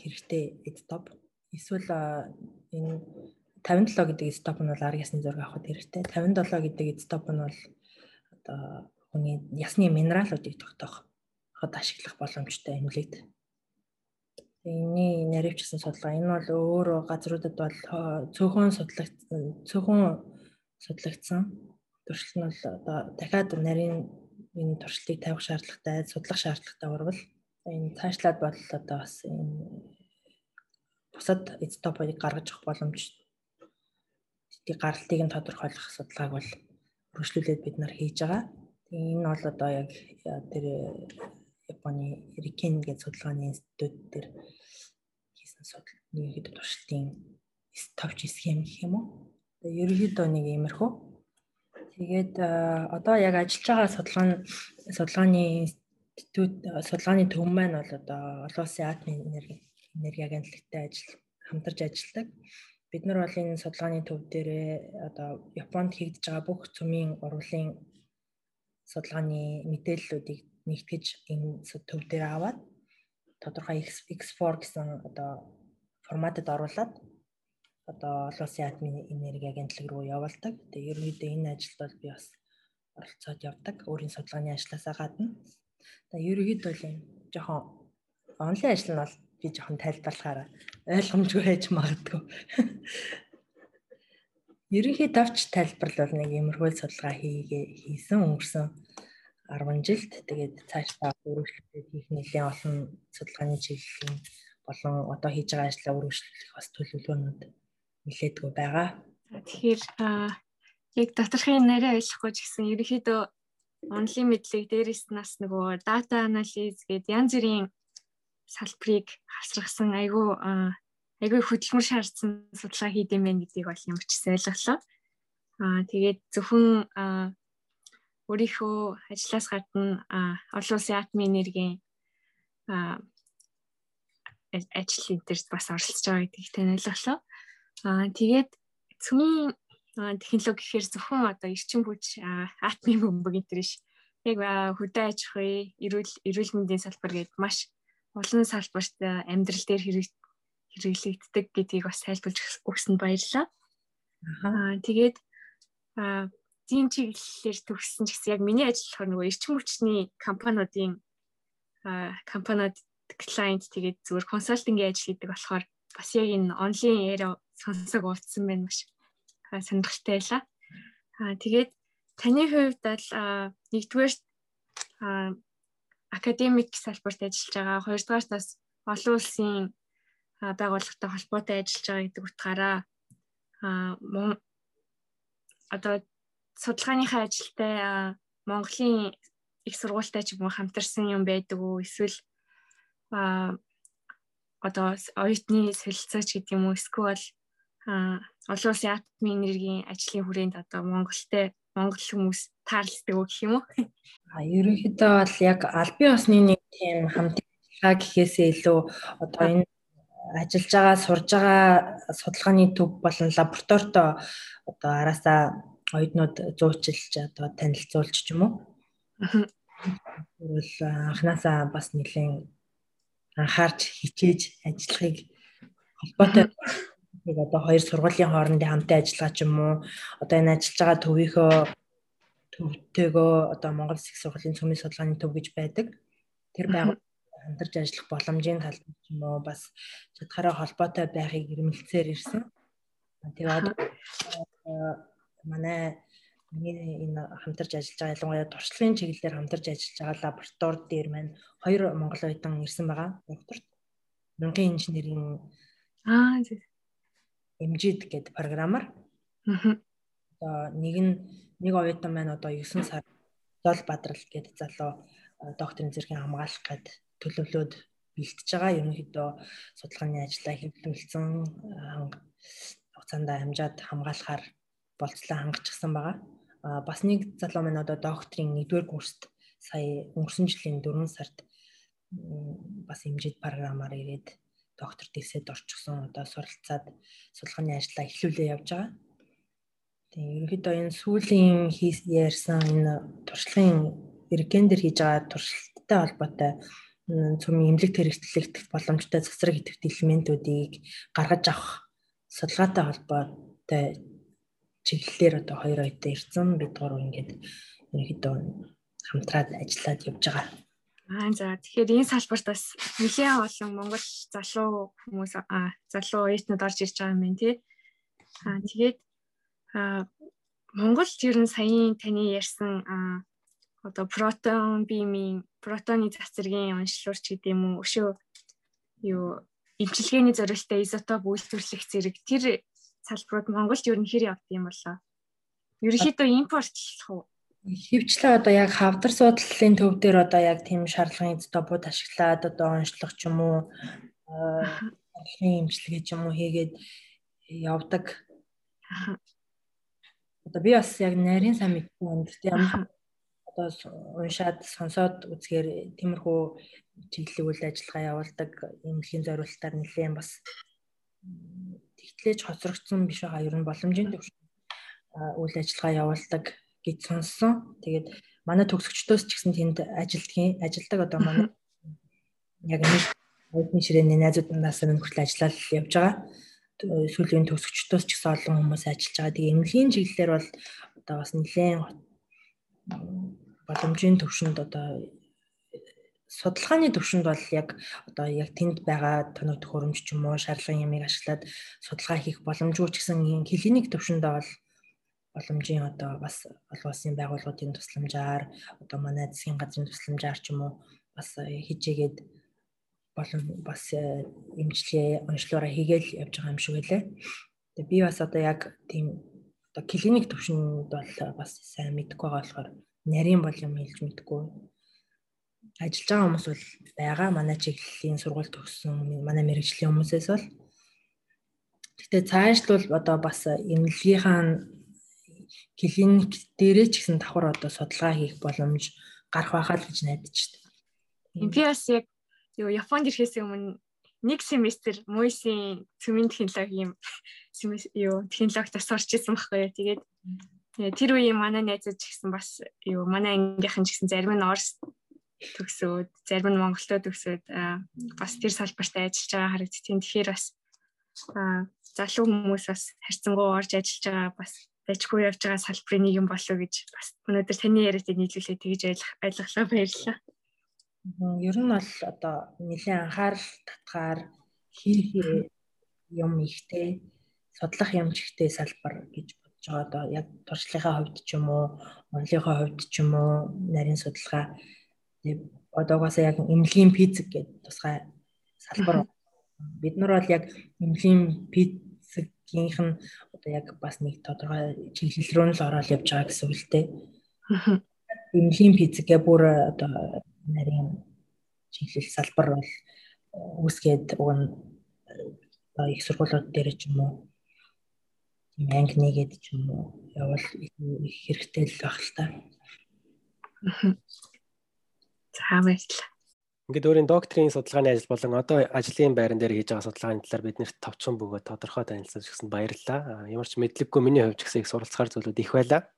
хэрэгтэй изотоп. Эсвэл энэ 57 гэдэг изотоп нь бол арга ясны зураг авахд хэрэгтэй. 57 гэдэг изотоп нь бол одоо хүний ясны минералуудыг тогтоох хад ашиглах боломжтой эмнэлэгт. Энийн наривчсан судалгаа энэ бол өөр газруудад бол цөөхөн судлагдсан цөөхөн судлагдсан туршилт нь бол одоо дахиад нарийн энэ туршилтыг тавих шаардлагатай, судлах шаардлагатай урвал энэ цаашлаад бол одоо бас энэ бусад изотопыг гаргаж авах боломж тийм гаралтыг нь тодорхойлох судалгааг бол өргөжлүүлээд бид нар хийж байгаа. Энэ бол одоо яг тэр Японы Рикен гэж судалгааны институт дээр хийсэн судалгааны хэд туршилтын товч схем гэх юм уу. Тэгээ ерөнхийдөө нэг иймэрхүү. Тэгээд одоо яг ажиллаж байгаа судалгааны судалгааны институт судалгааны төв маань бол одоо олон улсын атомын энерги энерги агентлагтай ажил хамтарч ажилладаг бид нар бол энэ судалгааны төв дээрээ одоо Японд хийгдэж байгаа бүх цөмийн урвалын судалгааны мэдээллүүдийг нэгтгэж энэ төв дээр аваад тодорхой X4 гэсэн одоо форматад оруулаад одоо олон улсын атомын энерги агентлаг руу явуулдаг. Тэгээ ерөнхийдөө энэ ажилд бол би бас оролцоод явдаг. Өөрийн судалгааны ажлаасаа гадна. Тэгээ ерөнхийдөө л юм жоохон онлайн ажил нь бол би жоохон тайлбарлахаар ойлгомжгүй байж магадгүй. Ерөнхий давч тайлбарлал нэг иймэрхүү судалгаа хийгээ хийсэн өнгөрсөн 10 жилд тэгээд цаашдаа өргөжлөлт хийх нэлээд олон судалгааны чиглэлийн болон одоо хийж байгаа ажлаа өргөжлөх бас төлөвлөгөөнүүд нэлээдгүй байгаа. Тэгэхээр яг доторхын нэрээ ойлгохгүй ч гэсэн ерөнхийдөө онлайн мэдлэг дээрээс нас нөгөө дата анализ гэдэг янз бүрийн салбарыг хасрахсан айгүй айгүй хөдөлмөр шаардсан судалгаа хийдэм байх гэдгийг бол ямар ч ойлголоо. Аа тэгээд зөвхөн өөрийнхөө ажлаас гадна олон улсын атомын энергийн ажил энэ төр бас оролцож байгаа гэдгийг тань ойлголоо. Аа тэгээд цөмийн технологи гэхээр зөвхөн одоо эрчим хүч атомын бөмбөг энэ төр ш. Яг хөдөө аж ахуй, эрүүл эрүүл мэндийн салбар гэдэг маш олон салбарт амьдрал дээр хэрэглэгддэг гэдгийг бас тайлбарж өгсөнд баярлалаа. Аа тэгээд зин чиглэлээр төгссөн гэсэн яг миний ажил болохоор нөгөө эрчим хүчний компаниудын компаниуд клиент тэгээд зүгээр консалтингийн ажил хийдэг болохоор бас яг энэ онлайн яриа сонсог уулзсан байна маш сонирхолтой байлаа. Аа тэгээд таны хувьд бол нэгдүгээр академик салбарт ажиллаж байгаа, хоёрдугаар бас олон улсын байгууллагатай холбоотой ажиллаж байгаа гэдэг утгаараа аа одоо судалгааныхаа ажилтай Монголын их сургуультай ч юм уу хамтарсан юм байдаг уу? Эсвэл одоо оюутны солилцооч гэдэг юм уу? Эсвэл олон улсын атомын энергийн ажлын хүрээнд одоо Монголтэй Монгол хүмүүс таарлцдаг гэх юм уу? А ерөнхийдөө бол яг албан ёсны нэг тийм хамтын ажиллагаа гэхээсээ илүү одоо энэ ажиллаж байгаа сурж байгаа судалгааны төв болон лабораторитой одоо араасаа оюутнууд зуучилж одоо танилцуулж ч юм уу. Тэгвэл анханасаа бас нэлээд анхаарч хичээж ажиллахыг холбоотой нэг одоо хоёр сургуулийн хоорондын хамтын ажиллагаа ч юм уу одоо энэ ажиллаж байгаа төвийнхөө төвтэйгөө одоо Монгол Улсын сургуулийн цөмийн судалгааны төв гэж байдаг. Тэр байгууллага хамтарч ажиллах боломжийн талд ч юм уу бас чадхаараа холбоотой байхыг ирмэлцээр ирсэн. Тэгээд манай миний энэ хамтарч ажиллаж байгаа ялангуяа туршлагын чиглэлээр хамтарч ажиллаж байгаа лаборатори дээр маань хоёр монгол оюутан ирсэн байгаа. Докторт мөнгөний инженерийн аа эмжид гэдэг програмаар. Аа. Одоо нэг нь нэг оюутан маань одоо 9 сар Зол Бадрал гэдэг залуу докторийн зэргийн хамгаалах гэд төлөвлөөд бэлтэж байгаа. Ерөнхийдөө судалгааны ажлаа хэвлүүлсэн хугацаанд амжаад хамгаалахаар болцлоо хангачсан байгаа бас нэг залуу маань одоо докторийн 1-р курст сая өнгөрсөн жилийн 4 сард бас хэмжээд програмаар ирээд доктор дэвсэд орчихсон. Одоо суралцаад судалгааны ажлаа эхлүүлээ явж байгаа. Тэгээ ерөнхийдөө энэ сүүлийн ярьсан энэ туршлагын эргэн дээр хийж байгаа туршилттай холбоотой цөмийн эмнэлэг хэрэгтлэгдэх боломжтой цэцрэг идэвхтэй элементүүдийг гаргаж авах судалгаатай холбоотой чиглэлээр одоо хоёр оюутан ирсэн бид гурав ингээд ерөнхийдөө хамтраад ажиллаад явж байгаа. Аа за тэгэхээр энэ салбарт бас нэлээд олон Монгол залуу хүмүүс аа залуу оюутнууд орж ирж байгаа юм байна тий. Аа тэгээд аа Монгол ер нь саяын таны ярьсан аа одоо протон бимийн протоны цацрагийн онцлогч гэдэг юм уу өшөө юу имчилгээний зорилттой изотоп үйлдвэрлэх зэрэг тэр салбарууд Монголд ер нь хэр явд юм болоо? Ерөнхийдөө импортлох уу? Хөвчлээ одоо яг хавдар суудлалын төв дээр одоо яг тийм шаардлагын стопууд ашиглаад одоо онцлох ч юм уу шаардлагын имчилгээ ч юм уу хийгээд явдаг. Одоо би бас яг нарийн сан мэдгүй юм. Гэхдээ ямар одоо уншаад сонсоод үзгээр тиймэрхүү чиглэлийн үйл ажиллагаа явуулдаг эмнэлгийн зориулалтаар нэлээд бас тэгтлээж хоцрогдсон биш байгаа ер нь боломжийн төвшин үйл ажиллагаа явуулдаг гэж сонссон. Тэгээд манай төгсөгчдөөс ч гэсэн тэнд ажилдгийн ажилдаг одоо манай яг нэг одны ширээний найзууднаас минь хүртэл ажиллаад явж байгаа. Сүүлийн төгсөгчдөөс ч гэсэн олон хүмүүс ажиллаж байгаа. Тэгээ эмнэлгийн чиглэлээр бол одоо бас нэлээд боломжийн төвшөнд одоо судалгааны төвшөнд бол яг одоо яг тэнд байгаа тоног төхөөрөмж ч юм уу шаардлагын ямыг ашиглаад судалгаа хийх боломжгүй ч гэсэн ийм клиник төвшөндөө бол боломжийн одоо бас олон улсын байгууллагуудын тусламжаар одоо манай засгийн газрын тусламжаар ч юм уу бас хижээгээд болон бас эмчилгээ онцлогоороо хийгээл явж байгаа юм шиг байлаа. Тэгээ би бас одоо яг тийм одоо клиник төвшөнд бол бас сайн мэдгүй байгаа болохоор нарийн бол юм хэлж мэдгүй ажиллаж байгаа хүмүүс бол байгаа. Манай чиглэлийн сургууль төгссөн манай мэрэгжлийн хүмүүсээс бол Гэтэ цаашд бол одоо бас эмнэлгийнхаа клиник дээрээ ч гэсэн давхар одоо судалгаа хийх боломж гарах байхаа л гэж найдаж байна. Би бас яг юу Японд ирэхээс өмнө нэг семестр мөйсийн цөмийн технологийн юу технологитой сурч ирсэн байхгүй. Тэгээд тэр үеийн манай найзууд ч гэсэн бас юу манай ангийнхан ч гэсэн зарим нь Орос төгсөөд зарим нь Монголдо төгсөөд бас тэр салбарт ажиллаж байгаа харагдтiin. Тэгэхээр бас залуу хүмүүс бас харьцангуй орж ажиллаж байгаа бас дайчгүй явж байгаа салбарын нэг юм болов гэж бас өнөөдөр таны яриатай нийлүүлээ тэгж ойлголоо баярлалаа. Ер нь бол одоо нэлээд анхаарал татгаар хийх юм ихтэй судлах юм ихтэй салбар гэж бодож байгаа. Одоо яг туршлагын хувьд ч юм уу, онлынхаа хувьд ч юм уу, нарийн судалгаа одоогоос яг эмнэлгийн физик гэдэг тусгай салбар бид нар бол яг эмнэлгийн физикийнх нь одоо яг бас нэг тодорхой чиглэл рүү л ороод явж байгаа гэсэн үг л дээ. Эмнэлгийн физикээ бүр одоо нарийн чиглэл салбар бол үүсгээд уг нь их сургуулиуд дээр ч юм уу тийм анги нэгэд ч юм уу явал их хэрэгтэй л баг л та. За баярлалаа. Ингээд өөрийн докторийн судалгааны ажил болон одоо ажлын байран дээр хийж байгаа судалгааны талаар биднэрт товчхон бөгөөд тодорхой танилцуулж гисэн баярлалаа. Ямар ч мэдлэггүй миний хувьд ч гэсэн их суралцахаар зүйлүүд их байлаа.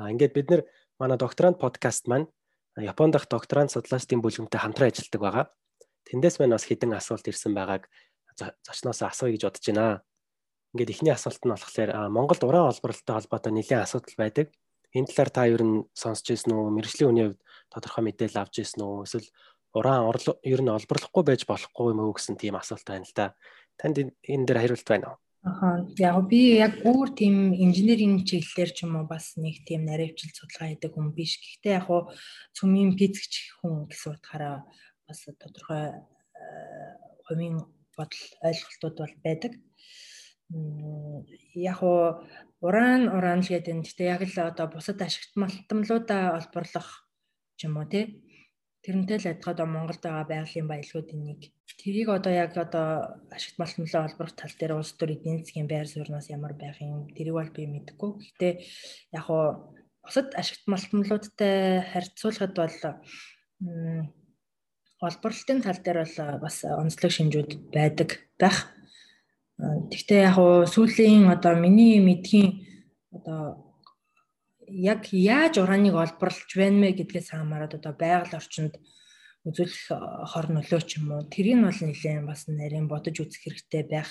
А ингээд бид нэр манай докторант подкаст маань Японд дах докторант судлаачдын бүлгэмтэй хамтран ажилладаг байгаа. Тэндээс маань бас хідэн асуулт ирсэн байгааг зочноос асууя гэж бодож байна. Ингээд эхний асуулт нь болохоор Монголд уран олборлолтой холбоотой нэлээд асуудал байдаг. Энэ талаар та ер нь сонсч ирсэн үү? Мэргэжлийн үний хувьд тодорхой мэдээлэл авч ирсэн үү? Эсвэл уран ер нь олборлохгүй байж болохгүй юм уу гэсэн тийм асуулт байна л да. Танд энэ дээр хариулт байна уу? Аха. Яг би яг өөр тийм инженерийн чиглэлээр ч юм уу бас нэг тийм наривчил судалгаа хийдэг хүн биш. Гэхдээ яг хуу цөмийн физикч хүн гэсэн утгаараа бас тодорхой хувийн бодол ойлголтууд бол байдаг. Яг уу уран уран л гэдэг нь гэхдээ яг л одоо бусад ашигт малтамлуудаа олборлох ч юм уу тий Тэрнтэй л адилхан одоо Монголд байгаа байгалийн баялагуудын нэг. Тэрийг одоо яг одоо ашигт малтмалаа олборох тал дээр улс төр эдийн засгийн байр сууриас ямар байх юм тэрийг бол би мэдэхгүй. Гэхдээ яг уу бусад ашигт малтмалуудтай харьцуулахад бол олборлолтын тал дээр бол бас онцлог шинжүүд байдаг байх. Гэхдээ яг уу сүүлийн одоо миний мэдхийн одоо яг яаж урааныг олборлож байна мэ гэдгээс хамаарат одоо байгаль орчинд үзүүлэх хор нөлөө ч юм уу тэрийг бол нэлээд бас нарийн бодож үзэх хэрэгтэй байх.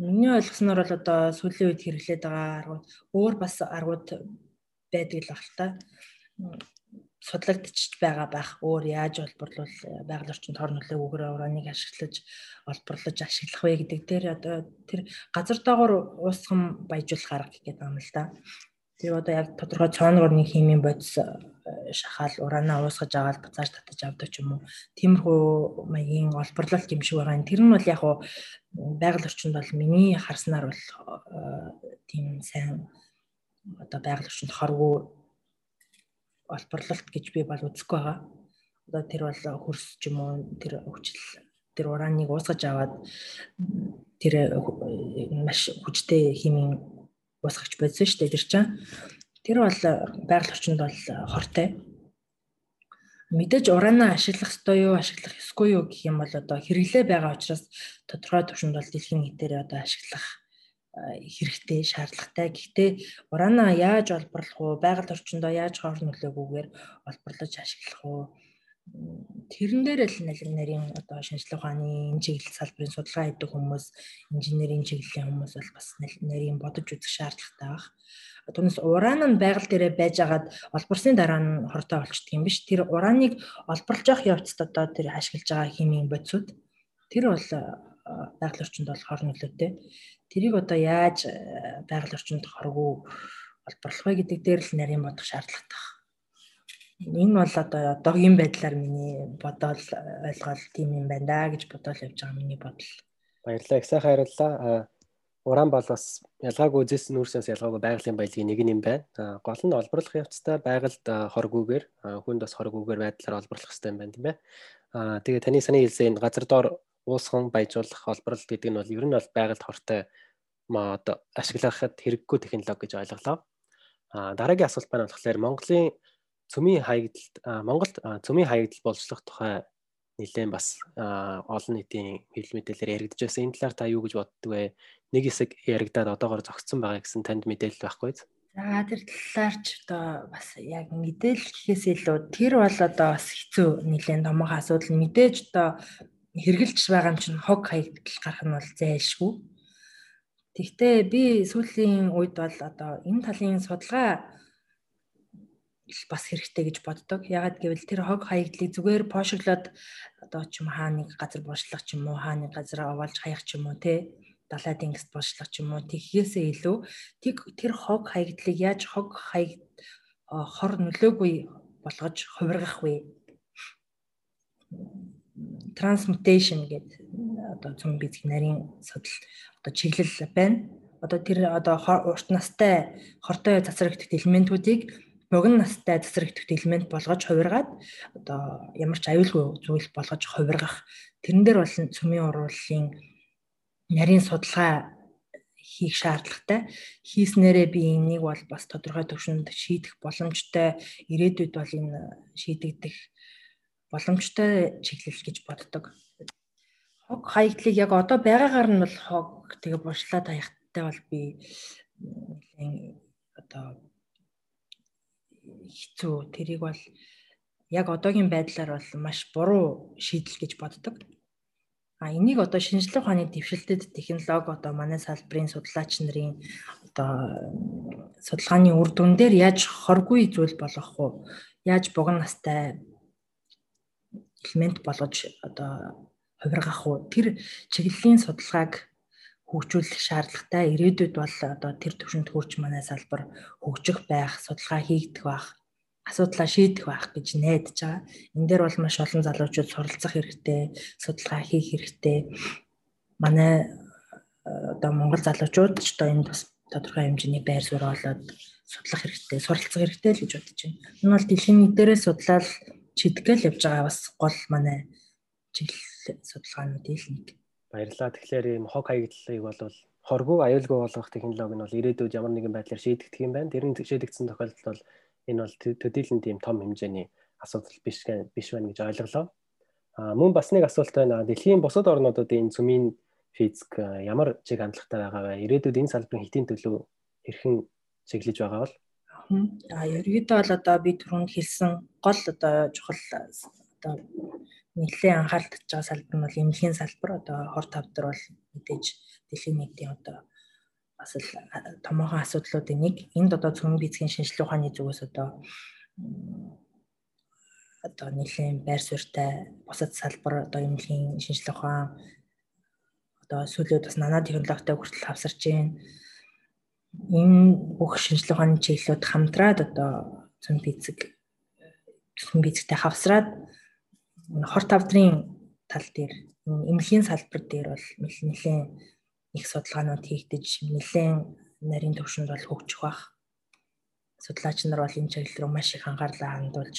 Миний ойлгосноор бол одоо сүүлийн үед хэрэглээд байгаа аргууд өөр бас аргууд байдаг л баг л та. Судлагдчих байгаа байх. Өөр яаж олборлол байгаль орчинд хор нөлөөгөөр урааныг ашиглаж олборлож ашиглах вэ гэдэг дээр одоо тэр газар доогоор уусган баяжуулах арга гэдэг юм л да. Тэр одоо яг тодорхой цооноор нэг химийн бодис э, шахаал ураанаа уусгаж агаад буцааж татаж авдаг ч юм уу. Тиймэрхүү маягийн олборлолт юм шиг байгаа. Тэр нь бол яг уу байгаль орчинд бол миний харснаар бол э, тийм сайн одоо байгаль орчинд хорвоо олборлолт гэж би бол үзэхгүй байгаа. Одоо тэр бол хөрс ч юм уу тэр хүчил тэр урааныг уусгаж аваад тэр э, маш хүчтэй химийн уусгагч байсан шүү дээ тэр чинь. Тэр бол байгаль орчинд бол хортой. Мэдээж ураанаа ашиглах ёстой юу, ашиглах ёсгүй юу гэх юм бол одоо хэрэглээ байгаа учраас тодорхой төвшөнд бол дэлхийн нийтээр одоо ашиглах хэрэгтэй, шаардлагатай. Гэхдээ ураанаа яаж олборлох вэ? Байгаль орчиндөө яаж хоор нөлөөгүйгээр олборлож ашиглах вэ? Тэрэн дээр л нарийн одоо шинжилгээ ухааны чиглэл салбарын судалгаа хийдэг хүмүүс, инженерийн чиглэлийн хүмүүс бол бас нарийн бодож үзэх шаардлагатай баг. Түүнээс уран нь байгаль дээрээ байжгаад олборсны дараа нь хортой болчдөг юм биш. Тэр урааныг олборлож явах явцад одоо тэр ашиглаж байгаа химийн бодисууд тэр бол байгаль орчинд бол хор нөлөөтэй. Тэрийг одоо яаж байгаль орчинд хоргүй олборлох вэ гэдэг дээр л нарийн бодох шаардлагатай байна энэ бол одоо одоогийн байдлаар миний бодоол ойлгол тийм юм байна да гэж бодоол явж байгаа миний бодол. Баярлалаа. Их сайхан хариуллаа. Уран бол бас ялгаагүй үзсэн нүүрсээс ялгаагүй байгалийн баялагын нэг юм байна. Гол нь олборлох явцдаа байгальд хоргүйгээр хүнд бас хоргүйгээр байдлаар олборлох хэрэгтэй юм байна тийм ээ. Тэгээ таны саний хэлсэн энэ газар доор уусхан баяжуулах олборлолт гэдэг нь бол ер нь бол байгальд хортой ма одоо ашиглахад хэрэггүй технологи гэж ойлголоо. Аа дараагийн асуулт байна болохоор Монголын цөмийн хаягдалд Монголд цөмийн хаягдал боловсрох тухай нэлээд бас олон нийтийн хэвлэл мэдээлэлээр яригдж байсан. Энэ талаар та юу гэж боддөг вэ? Нэг хэсэг яригдаад одоогоор зогссон байгаа гэсэн танд мэдээлэл байхгүй юу? За тэр талаар ч одоо бас яг мэдээлэл гэхээс илүү тэр бол одоо бас хэцүү нэлээд томоохон асуудал мэдээж одоо хэрглэж байгаа юм чинь хог хаягдал гарах нь бол зайлшгүй. Тэгвэл би сүүлийн үед бол одоо энэ талын судалгаа бас хэрэгтэй гэж боддог. Ягаад гэвэл тэр хог хаягдлыг зүгээр пошиглоод одоо ч юм хаа нэг газар буушлах ч юм уу, хаа нэг газар овоолж хаях ч юм уу те далай тэнгист буушлах ч юм уу тэгхээсээ илүү тэг тэр хог хаягдлыг яаж хог хаяг хор нөлөөгүй болгож хувиргах вэ? Transmutation гэдэг одоо цөм бизик нарийн судал одоо чиглэл байна. Одоо тэр одоо урт настай хортой цацрагддаг элементүүдийг богино настай тасрагддаг элемент болгож хувиргаад одоо ямар ч аюулгүй зүйл болгож хувиргах тэрэн дээр бол цөмийн урууллын нарийн судалгаа хийх шаардлагатай. Хийснээрээ би энийг бол бас тодорхой төвшөнд шийдэх боломжтой ирээдүйд бол энэ шийдэгдэх боломжтой чиглэл гэж боддог. Хог хаягдлыг яг одоо байгаагаар нь бол хог тэгээ буршлаад хаягттай бол би одоо хэцүү. Тэрийг бол яг одоогийн байдлаар бол маш буруу шийдэл гэж боддог. А энийг одоо шинжлэх ухааны дэвшилтэд технологи одоо манай салбарын судлаач нарын одоо судалгааны үр дүн дээр яаж хоргүй зүйл болгох вэ? Яаж богино настай элемент болгож одоо хувиргах вэ? Тэр чиглэлийн судалгааг хөгжүүлэх шаардлагатай. Ирээдүйд бол одоо тэр төвшөнд хүрч манай салбар хөгжих байх, судалгаа хийгдэх байх, асуудлаа шийдэх байх гэж найдаж байгаа. Энэ дээр бол маш олон залуучууд суралцах хэрэгтэй, судалгаа хийх хэрэгтэй. Манай одоо Монгол залуучууд ч одоо энэ бас тодорхой хэмжээний байр суурь болоод судлах хэрэгтэй, суралцах хэрэгтэй л гэж бодож байна. Энэ бол дэлхийн нийтээрээ судлаад чидгэл явж байгаа бас гол манай чиглэл судалгаануудын нэг. Баярлалаа. Тэгэхээр ийм хог хаягдлыг бол хоргүй аюулгүй болгох технологи нь бол ирээдүйд ямар нэгэн байдлаар шийдэгдэх юм байна. Тэр нь шийдэгдсэн тохиолдолд бол энэ бол төдийлөн тийм том хэмжээний асуудал биш биш байна гэж ойлголоо. А мөн бас нэг асуулт байна. Дэлхийн бусад орнуудад энэ цөмийн физик ямар чиг хандлагатай байгаа вэ? Ирээдүйд энэ салбарын хитийн төлөв хэрхэн чиглэж байгаа бол? А ерөөдөө бол одоо би түрүүнд хэлсэн гол одоо чухал одоо нэлээд анхаарал татж байгаа салбар нь бол эмнэлгийн салбар одоо хор тавдар бол мэдээж дэлхийн нийтийн одоо бас л томоохон асуудлуудын нэг энд одоо цөм бицгийн шинжилгээ ухааны зүгээс одоо одоо нэлээд байр суурьтай бусад салбар одоо эмнэлгийн шинжилгээ ухаан одоо сүүлийн бас нанаа технологитой хүртэл хавсарч байна. Энэ бүх шинжилгээ ухааны чиглэлүүд хамтраад одоо цөм бицэг цөм бицэгтэй хавсраад хор тавдрын тал дээр эмнэлгийн салбар дээр бол нэлээд их судалгаанууд хийгдэж нэлээд нарийн төвшөнд бол хөгжих бах. Судлаач нар бол энэ чиглэл рүү маш их анхаарлаа хандуулж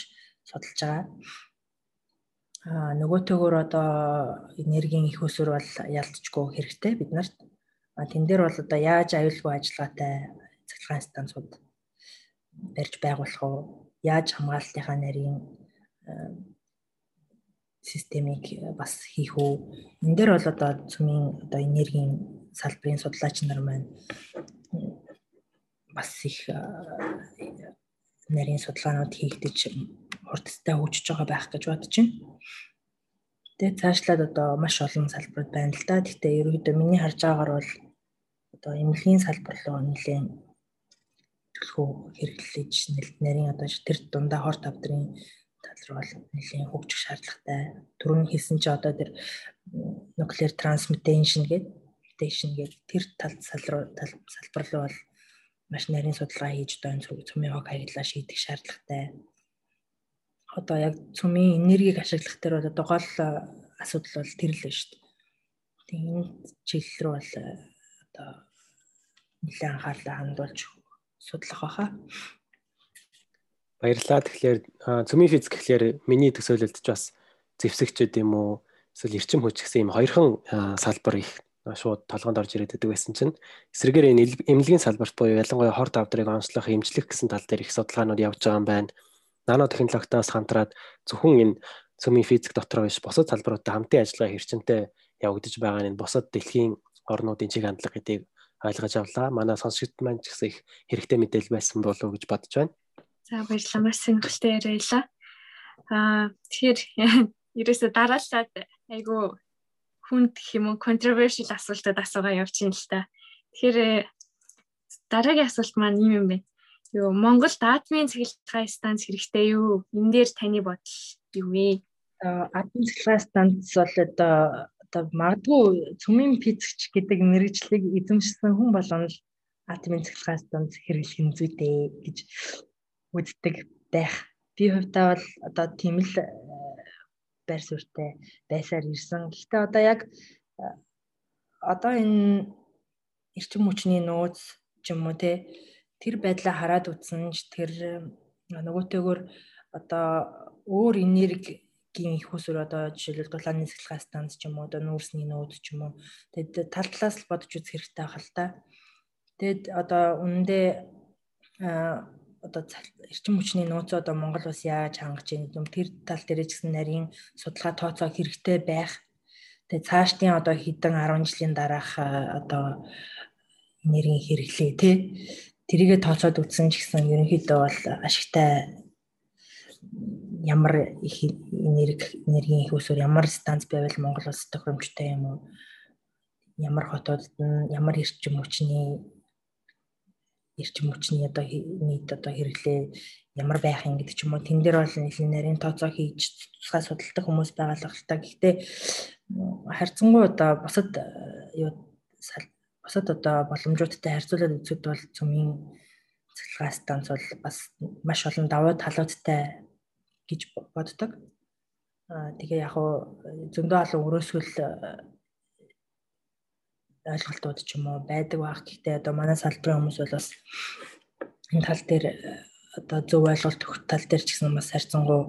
судалж байгаа. Аа нөгөөтэйгөр одоо энергийн их өсвөр бол ялцчгүй хэрэгтэй бид нарт. А тэн дээр бол одоо яаж аюулгүй ажиллагаатай цахилгаан станцууд барьж байгуулах вэ? Яаж хамгаалалтынхаа нарийн системийг бас хийх үү. Энэ дээр бол одоо цөмийн одоо энергийн салбарын судлаач нар маань бас их нарийн судалгаанууд хийгдэж хурдтай хөгжиж байгаа байх гэж бодож байна. Тэгээ цаашлаад одоо маш олон салбарууд байна л да. Гэхдээ ерөөдөө миний харж байгаагаар бол одоо эмнэлгийн салбар руу нэлээд төлхөө хэрэглэж нарийн одоо тэр дундаа хор тавдрын тал руу бол нэлийн хөгжих шаардлагатай. Түрүүн хэлсэн чи одоо тэр nuclear transmutation гэдэг mutation гэдэг тэр тал салбар руу бол маш нарийн судалгаа хийж одоо энэ цөмийн хог хаягдлаа шийдэх шаардлагатай. Одоо яг цөмийн энергийг ашиглах дээр бол одоо гол асуудал бол тэр л шүү дээ. Тэгээ энэ чиглэл рүү бол одоо нэлээд анхаарлаа хандуулж судлах баха. Баярлалаа. Тэгэхээр цөмийн физик гэхлээр миний төсөөлөлд ч бас зэвсэгчд юм уу эсвэл эрчим хүч гэсэн юм хоёрхан салбар их шууд толгоонд орж ирээд байдаг байсан чинь эсрэгээр энэ эмнэлгийн салбарт буюу ялангуяа хор давдрыг онцлох, эмчлэх гэсэн тал дээр их судалгаанууд явж байгаа юм байна. Нано технологитой хамтраад зөвхөн энэ цөмийн физик дотор биш бусад салбаруудтай хамтын ажиллагаа хэрчэнтэй явагдаж байгаа нь бусад дэлхийн орнуудын чиг хандлага гэдгийг ойлгож авлаа. Манай сонсогчд маань ч гэсэн их хэрэгтэй мэдээлэл байсан болов уу гэж бодож байна. За баярлалаа. Маш сонирхолтой яриалаа. Аа тэгэхээр ерөөсө дараалаад айгу хүнд гэх юм уу controversial асуултад асуугаа явчихын л та. Тэгэхээр дараагийн асуулт маань юм юм байна. Юу Монгол админ цэглэлтгай станц хэрэгтэй юу? Энэ дээр таны бодол юу вэ? Админ цэглэлтгай станц бол одоо одоо магадгүй цөмийн физикч гэдэг мэрэгжлийг эзэмшсэн хүн болгоно л админ цэглэлтгай станц хэрэглэх юм зүйтэй гэж үздэг байх. Би хувьдаа бол одоо тийм л э, байр суурьтай байсаар ирсэн. Гэхдээ одоо яг э, одоо энэ эрчим хүчний нөөц ч юм уу те тэр байдлаа хараад үзсэн ч тэр нөгөөтэйгөр одоо өөр энергийн их усүр одоо жишээлбэл дулааны цэглэгээ станц ч юм уу одоо нүүрсний нөөд ч юм уу тэгэд тал талаас л бодож үзэх хэрэгтэй байх л та. Тэгэд одоо үнэндээ одоо эрчим хүчний нөөцөө одоо Монгол бас яаж хангаж ийм юм тэр тал дээр ч гэсэн нарийн судалгаа тооцоо хэрэгтэй байх. Тэгээ цаашдын одоо хэдэн 10 жилийн дараах одоо энергийн хэрэглээ тий тэрийгэ тооцоод үзсэн ч гэсэн ерөнхийдөө бол ашигтай ямар их энерги энергийн их усөр ямар станц байвал Монгол улс тохиромжтой юм уу ямар хотуудад нь ямар эрчим хүчний эрчим хүчний одоо нийт одоо хэрэглээ ямар байх юм гэдэг ч юм уу тэн дээр бол нэлийн нарийн тооцоо хийж тусгай судалдаг хүмүүс байгаа л та гэхдээ харьцангуй одоо бусад юу бусад одоо боломжуудтай харьцуулаад үзэхэд бол цөмийн цэглэгээ станц бол бас маш олон давуу талуудтай гэж боддог. Аа тэгээ яг хуу зөндөө олон өрөөсгөл э, ойлголтууд ч юм уу байдаг байх. Гэхдээ одоо манай салбарын хүмүүс бол бас энэ тал дээр э, одоо зөв ойлголт өгөх тал дээр ч гэсэн бас харьцангуй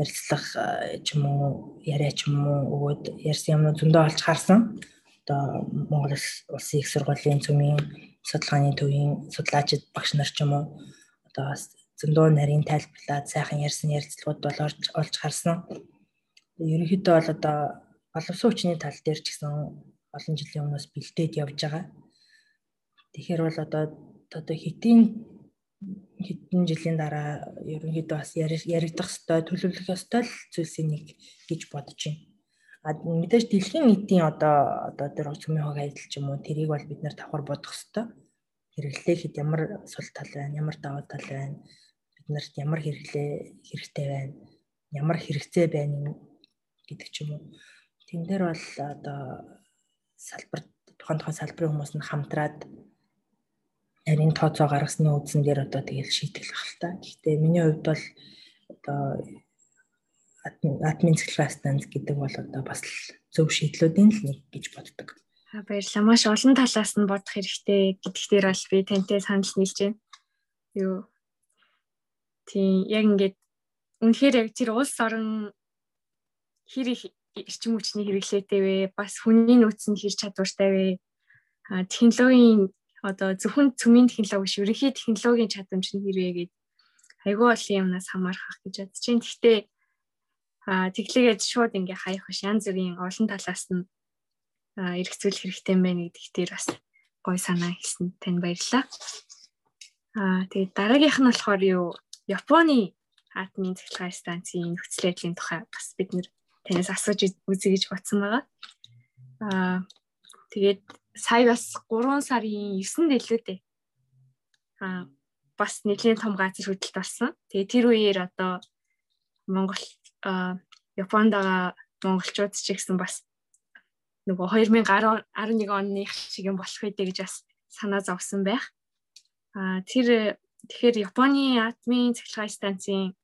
ярилцлах э, ч юм уу яриа ч юм уу өгөөд ярьсан юм зөндөө олж харсан одоо Монгол улсын их сургуулийн цөмийн судалгааны төвийн судлаачид багш нар ч юм уу одоо зөндөө нарийн тайлбарлаад сайхан ярьсан ярилцлагууд бол орж олж харсан. Ерөнхийдөө бол одоо боловсон хүчний тал дээр ч гэсэн олон жилийн өмнөөс бэлдээд явж байгаа. Тэгэхээр бол одоо одоо хитийн хэдэн жилийн дараа ерөнхийдөө бас яригдах ёстой, төлөвлөх ёстой зүйлсийн нэг гэж бодож байна. Мэдээж дэлхийн нийтийн одоо одоо тэр цөмийн хог ажил ч юм уу тэрийг бол бид нэр давхар бодох хэвээр хэрэглээ хэд ямар сул тал байна ямар даваа тал байна бид нарт ямар хэрэглээ хэрэгтэй байна ямар хэрэгцээ байна гэдэг ч юм уу. Тэн дээр бол одоо салбар тухайн тухайн салбарын хүмүүс нь хамтраад нарийн тооцоо гаргасны үдсэн дээр одоо тэгэл шийтгэл ахalta. Гэхдээ миний хувьд бол одоо админ цэглэгээ станц гэдэг бол одоо бас зөв шийдлүүдийн л нэг гэж боддог. Баярлалаа. Маш олон талаас нь бодох хэрэгтэй гэдэгт дээр бол би тантай санал нийлж байна. Юу тийм яг ингээд үнэхээр яг тэр улс орон хэр их эрчим хүчний хэрэглээтэй вэ? Бас хүний нөөц нь хэр чадвартай вэ? А технологийн одоо зөвхөн цөмийн технологи биш, ерөнхий технологийн чадамж нь хэрвээ гээд айгүй олон юмнаас хамаарах гэж бодож байна. Гэхдээ Аа тэглээгээд шууд ингээ хаях биш янз бүрийн олон талаас нь эргцүүлэх хэрэгтэй байна гэдэгт тэр бас гой санаа хэлсэн тань баярлалаа. Аа тэгээд дараагийнх нь болохоор юу Японы атомын цэглэгээ станцын нөхцөл байдлын тухай бас бид нэр танаас асууж үзье гэж бодсон байгаа. Аа тэгээд сая бас 3 сарын 9-нд илүү дээ. Аа бас нэлийн том газар хөдлөлт болсон. Тэгээ тэр үеэр одоо Монгол Японд байгаа монголчууд ч гэсэн бас нөгөө 2011 оны шиг юм болох үедээ гэж бас санаа зовсон байх. А тэр тэгэхээр Японы атомын цэглэгээ станцын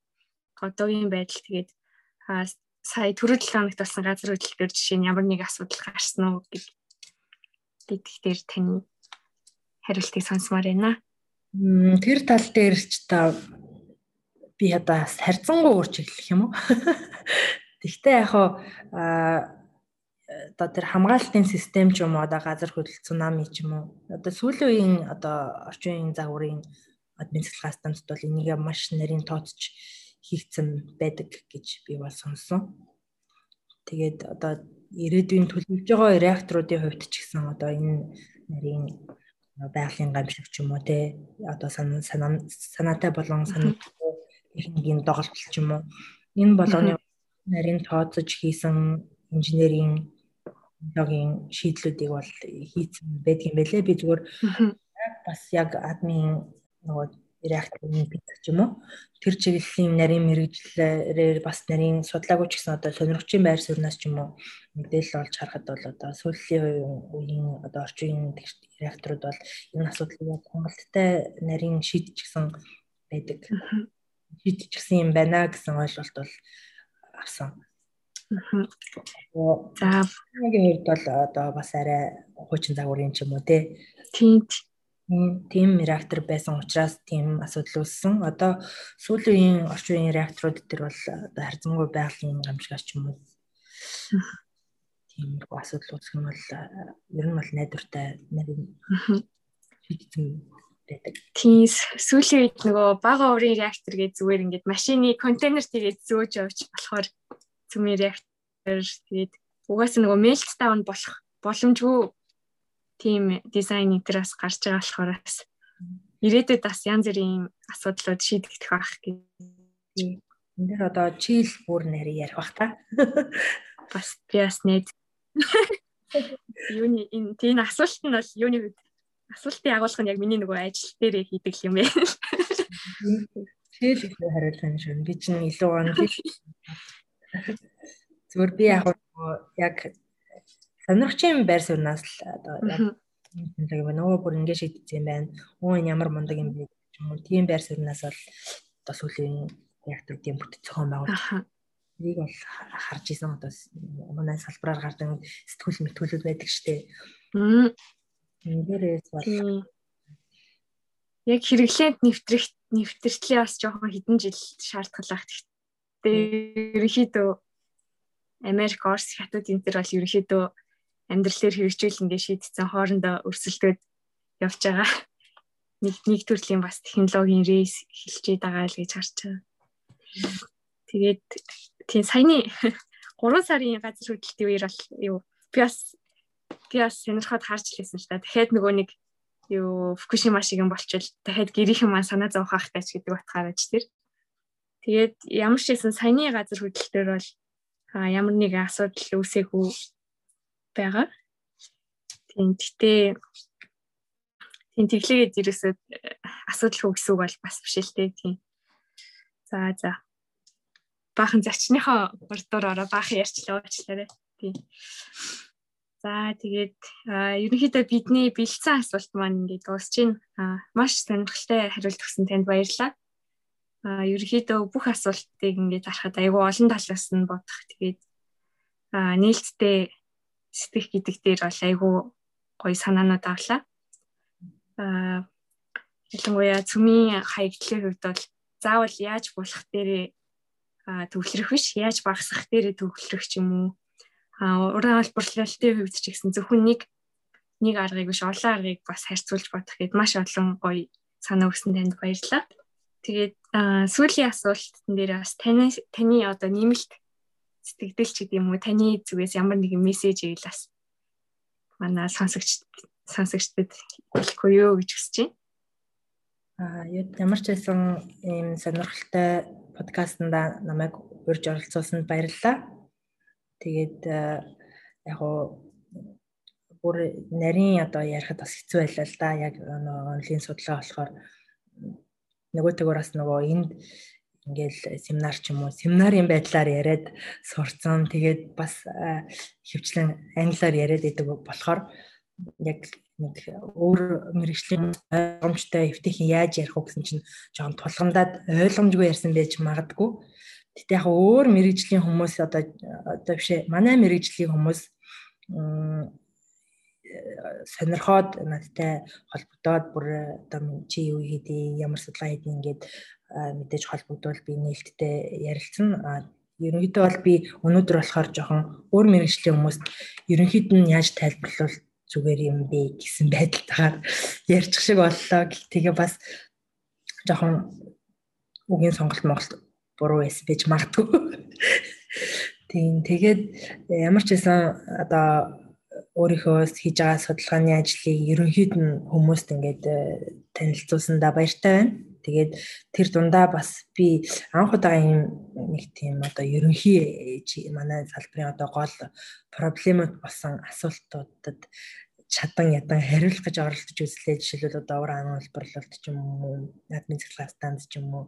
одоогийн байдал тэгээд сая түрүү 7 хоногт болсон газар хөдлөлтөөр жишээ нь ямар нэг асуудал гарсан уу гэдэг дээр таны хариултыг сонсомоор байна. Тэр тал дээр ч та би одоо харьцангуй уурч эхлэх юм уу? Тэгвэл яг аа одоо тэр хамгаалтын систем ч юм уу одоо газар хөдлөл цунами ч юм уу одоо сүүлийн үеийн одоо орчин үеийн загварын админ цэглэгээ станцд бол энийг маш нарийн тооцож хийгдсэн байдаг гэж би бол сонссон. Тэгээд одоо ирээдүйн төлөвлөж байгаа реакторуудын хувьд ч гэсэн одоо энэ нарийн байгалийн гамшиг ч юм уу те одоо санаатай болон санаа техникийн доголдол ч юм уу энэ болгоны нарийн тооцож хийсэн инженерийн технологийн шийдлүүдийг бол хийцэн байдаг юм байлээ. Би зүгээр бас яг админ нөгөө реакторын битгч юм уу? Тэр чиглэлийн нарийн мэрэгжлэрээр бас нарийн судлаагүй ч гэсэн одоо сонирхчийн байр сууриас ч юм уу мэдээлэл олж харахад бол одоо сүүлийн үеийн одоо орчин үеийн реакторууд бол энэ асуудлыг хангалттай нарийн шийдчихсэн байдаг. Шийдчихсэн юм байна гэсэн ойлголт бол авсан. За нэг хувьд бол одоо бас арай хуучин загварын ч юм уу те. Тийм тийм реактор байсан учраас тийм асуудал үүссэн. Одоо сүүлийн үеийн орчин үеийн реакторууд дээр бол одоо харьцангуй байгалийн гамшигч юм уу. Тийм асуудал үүсэх нь бол ер нь бол найдвартай нарийн шийдсэн байдаг. Тийм сүүлийн үед нөгөө бага урын реактор гэж зүгээр ингээд машины контейнер тэгээд зөөж явж болохоор цөмийн реактор тэгээд угаасаа нөгөө мелт таун болох боломжгүй тийм дизайн интерээс гарч байгаа болохоор бас ирээдүйд бас янз бүрийн асуудлууд шийдэгдэх байх гэх. Энэ дэр одоо чийл бүр нэр ярих бах та. Бас би бас нэт юуны энэ тийм асуулт нь бол юуны үед асуултын агуулга нь яг миний нөгөө ажил дээр хийдэг юм байна. Чийл их хариулт байна шүү. Би чинь илүү гон зүгээр би яг яг сонирхчийн байр сууриас л одоо яг нөгөө бүр ингэ шийдсэн юм байна. Өө энэ ямар мундаг юм бэ гэх юм уу. Тийм байр сууриас бол одоо сүүлийн реакторуудын бүтцөөхөн байгуул. Энийг бол харж исэн одоо манай салбараар гардаг сэтгүүл мэтгүүлүүд байдаг штеп. Эндээрээс бол яг хэрэглээнд нэвтрэх нэвтрэлтээ бас жоохон хэдэн жил шаардлагатай. Гэхдээ ерөнхийдөө Америк, Орос хятад энэ төр бол ерөнхийдөө амьдралээр хэрэгжүүлэнгээ шийдсэн хоорондоо өрсөлдөд явж байгаа. Нэг нэг төрлийн бас технологийн рейс эхэлж байгаа л гэж харж байгаа. Тэгээд тийм саяны 3 сарын газар хөдлөлтийн үеэр бол юу би бас би бас сонирхоод харж лээсэн ч та. Дахиад нөгөө нэг юу Фукушима шиг юм болчихвол дахиад гэрийнхэн маань санаа зовхох тач гэдэг утгаараа ч тэр. Тэгээд ямар ч хэсэн саяны газар хөдлөлтөөр бол ямар нэгэн асуудал үүсээгүй байгаа. Тийм гэтээ тийм тэглээгээд ерөөсөө асуудал хөө гэсэн үг бол бас биш л дээ тийм. За за. Баахан зочныхоо урдуур ороо баахан ярьчлаа уучлаарай. Тийм. За тэгээд ерөнхийдөө бидний бэлдсэн асуулт маань ингээд дуусч байна. Маш сонирхолтой хариулт өгсөн танд баярлалаа. Ерөнхийдөө бүх асуултыг ингээд харахад айгүй олон талаас нь бодох. Тэгээд нээлттэй сэтгэх гэдэг дээр бол айгүй гоё санаанууд авлаа. Аа ялангуяа цөмийн хаягдлын хувьд бол заавал яаж болох дээрээ төвлөрөх биш, яаж багасгах дээрээ төвлөрөх ч юм уу. Аа уран албарлалтын хувьд ч гэсэн зөвхөн нэг нэг аргыг биш олон аргыг бас харьцуулж бодох гээд маш олон гоё санаа өгсөн танд баярлалаа. Тэгээд сүүлийн асуултан дээр бас таны таны одоо нэмэлт сэтгэлдэл ч гэдэг юм уу таны зүгээс ямар нэгэн мессеж ийл бас манай сонсогч сонсогчдод хэлэхгүй юу гэж хүсэж байна. Аа ямар ч байсан ийм сонирхолтой подкастнда намайг урьж оролцуулсанд баярлалаа. Тэгээд яг гоо бүр нарийн одоо ярихад бас хэцүү байлаа л да. Яг онлайн судалгаа болохоор нөгөө төгөөс нөгөө энд ингээл семинар ч юм уу семинарын байдлаар яриад сурцсан. Тэгээд бас хөвчлэн англиар яриад идэг болохоор яг нэг өөр мэрэгжлийн ойлгомжтой эвтэйхэн яаж ярих вэ гэсэн чинь жоохон тулгамдаад ойлгомжгүй ярьсан байж магадгүй. Тэгтээ яг өөр мэрэгжлийн хүмүүс одоо одоо бишээ манай мэрэгжлийн хүмүүс сонирхоод надтай холбогдоод бүр одоо чи юу хийдий ямар судалгаа хийдий ингээд мэдээж холбогдвол би нээлттэй ярилцсан. Ерөнхийдөө бол би өнөөдөр болохоор жоохон өөр мэрэгжлийн хүмүүст ерөнхийд нь яаж тайлбарлавал зүгээр юм бэ гэсэн байдалтайгаар ярьчих шиг боллоо. Тэгээ бас жоохон үгийн сонголт Монголд буруу байсан байж магадгүй. Тийм тэгээд ямар ч байсан одоо өөрийнхөө хийж байгаа судалгааны ажлыг ерөнхийд нь хүмүүст ингээд танилцуулсандаа баяртай байна. Тэгээд тэр дундаа бас би анх удаа юм нэг тийм одоо ерөнхий манай салбарын одоо гол проблемууд болсон асуултуудад чадан ядан хариулах гэж оролдож үзлээ. Жишээлбэл одоо уур аан холборлолт ч юм уу, админ цэглэх станц ч юм уу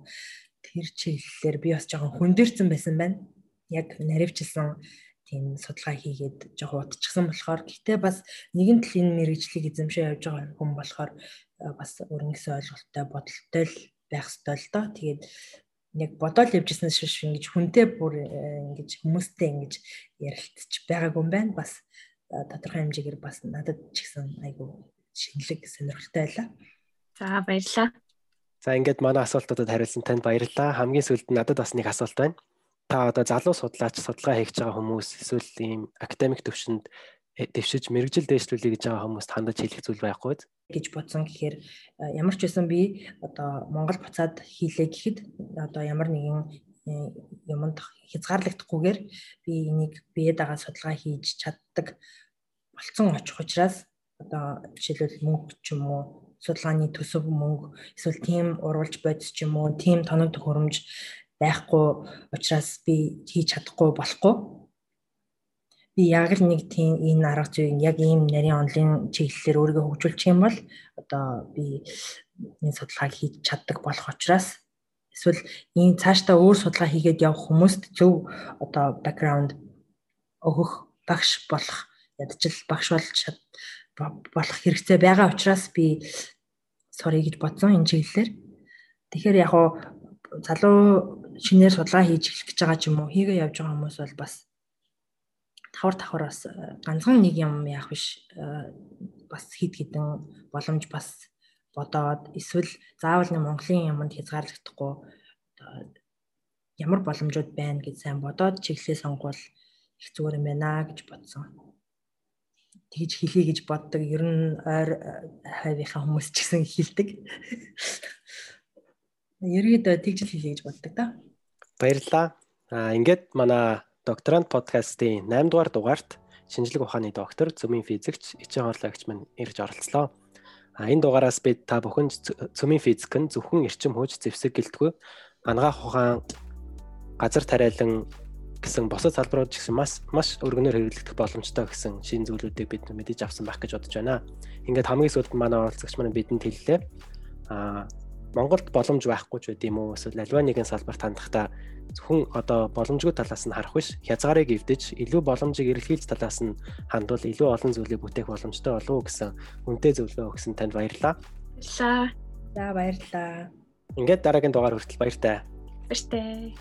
тэр чиглэлээр би бас жоохон хүндэрсэн байсан байна. Яг наривчилсан тийм судалгаа хийгээд жоохон утчихсан болохоор гэтээ бас нэгэн талын мэрэгжлийг эзэмшээ явж байгаа хүн болохоор бас өрөнгөсөн ойлголттой бодолтой л байх ёстой л доо. Тэгээд яг бодоол явжсанаас шиш ингэж хүнтэй бүр ингэж хүмүүстэй ингэж ярилцж байгаагүй юм байна. Бас тодорхой хэмжээгээр бас надад ч гэсэн айгу шинэлэг сонирхолтой байлаа. За баярлалаа. За ингээд манай асуултуудад хариулсан танд баярлалаа. Хамгийн сүүлд надад бас нэг асуулт байна. Та одоо залуу судлаач, судалгаа хийж байгаа хүмүүс эсвэл ийм академик төвшөнд э, дэвшиж мэрэгжил дэвшлүүлэх гэж байгаа хүмүүст хандаж хэлэх зүйл байхгүй гэж бодсон гэхээр э, ямар ч байсан би одоо Монгол буцаад хийлээ гэхэд одоо ямар нэгэн э, юмд хязгаарлагдахгүйгээр би энийг бие дагаа судалгаа хийж чаддаг болцсон очих учраас одоо жишээлбэл мөнгө ч юм уу судалгааны төсөв мөнгө эсвэл тийм урвалж бодис ч юм уу тийм тоног төхөөрөмж байхгүй учраас би хийж чадахгүй болохгүй би яг л нэг тийм энэ арга зүйн яг ийм нарийн онлын чиглэлээр өөрийгөө хөгжүүлчих юм бол одоо би энэ судалгааг хийж чаддаг болох учраас эсвэл ийм цаашдаа өөр судалгаа хийгээд явах хүмүүст зөв одоо бэкграунд өгөх багш болох ядчил багш болж болох хэрэгцээ байгаа учраас би сорё гэж бодсон энэ чиглэлээр. Тэгэхээр яг уу залуу шинээр судалгаа хийж эхлэх гэж байгаа ч юм уу хийгээ явж байгаа хүмүүс бол бас давхар давхар бас э, ганцхан нэг юм яах биш э, бас хид хідэн боломж бас бодоод эсвэл заавал нэг Монголын юмд хязгаарлагдахгүй ямар боломжууд байна гэж сайн бодоод чиглэлээ сонгуул их зүгээр юм байна гэж бодсон тэгж хэлье гэж боддог. Ер нь ойр хавийнхаа хүмүүс ч гэсэн хэлдэг. Ерөөдөө тэгж хэлье гэж боддог да. Баярлалаа. Аа ингээд манай докторант подкастын 8 дугаар дугаарт шинжлэх ухааны доктор, цөмийн физикч, эцэг хорлогч мань ирж оролцлоо. А энэ дугаараас бид та бүхэн цөмийн физик нь зөвхөн эрчим хүч зэвсэг гэлтгүй анагаах ухаан газар тариалан гэсэн босод салбарууд ч гэсэн маш маш өргөнөөр хэрэглэгдэх боломжтой гэсэн шин зүйлүүдийг бид мэдэж авсан байх гэж бодож байна. Ингээд хамгийн сүүлд манай оролцогч маань бидэнд хэллээ. Аа Монголд боломж байхгүй ч байд юм уу? Эсвэл альва нэгэн салбарт хандахдаа зөвхөн одоо боломжгүй талаас нь харах биш, хязгаарыг эвдэж илүү боломжийг эрэлхийлж талаас нь хандвал илүү олон зүйлийг бүтээх боломжтой болов уу гэсэн үнэтэй зөвлөгөө өгсөн танд баярлалаа. Баярлалаа. За баярлалаа. Ингээд дараагийн дугаар хүртэл баяртай. Баяртай.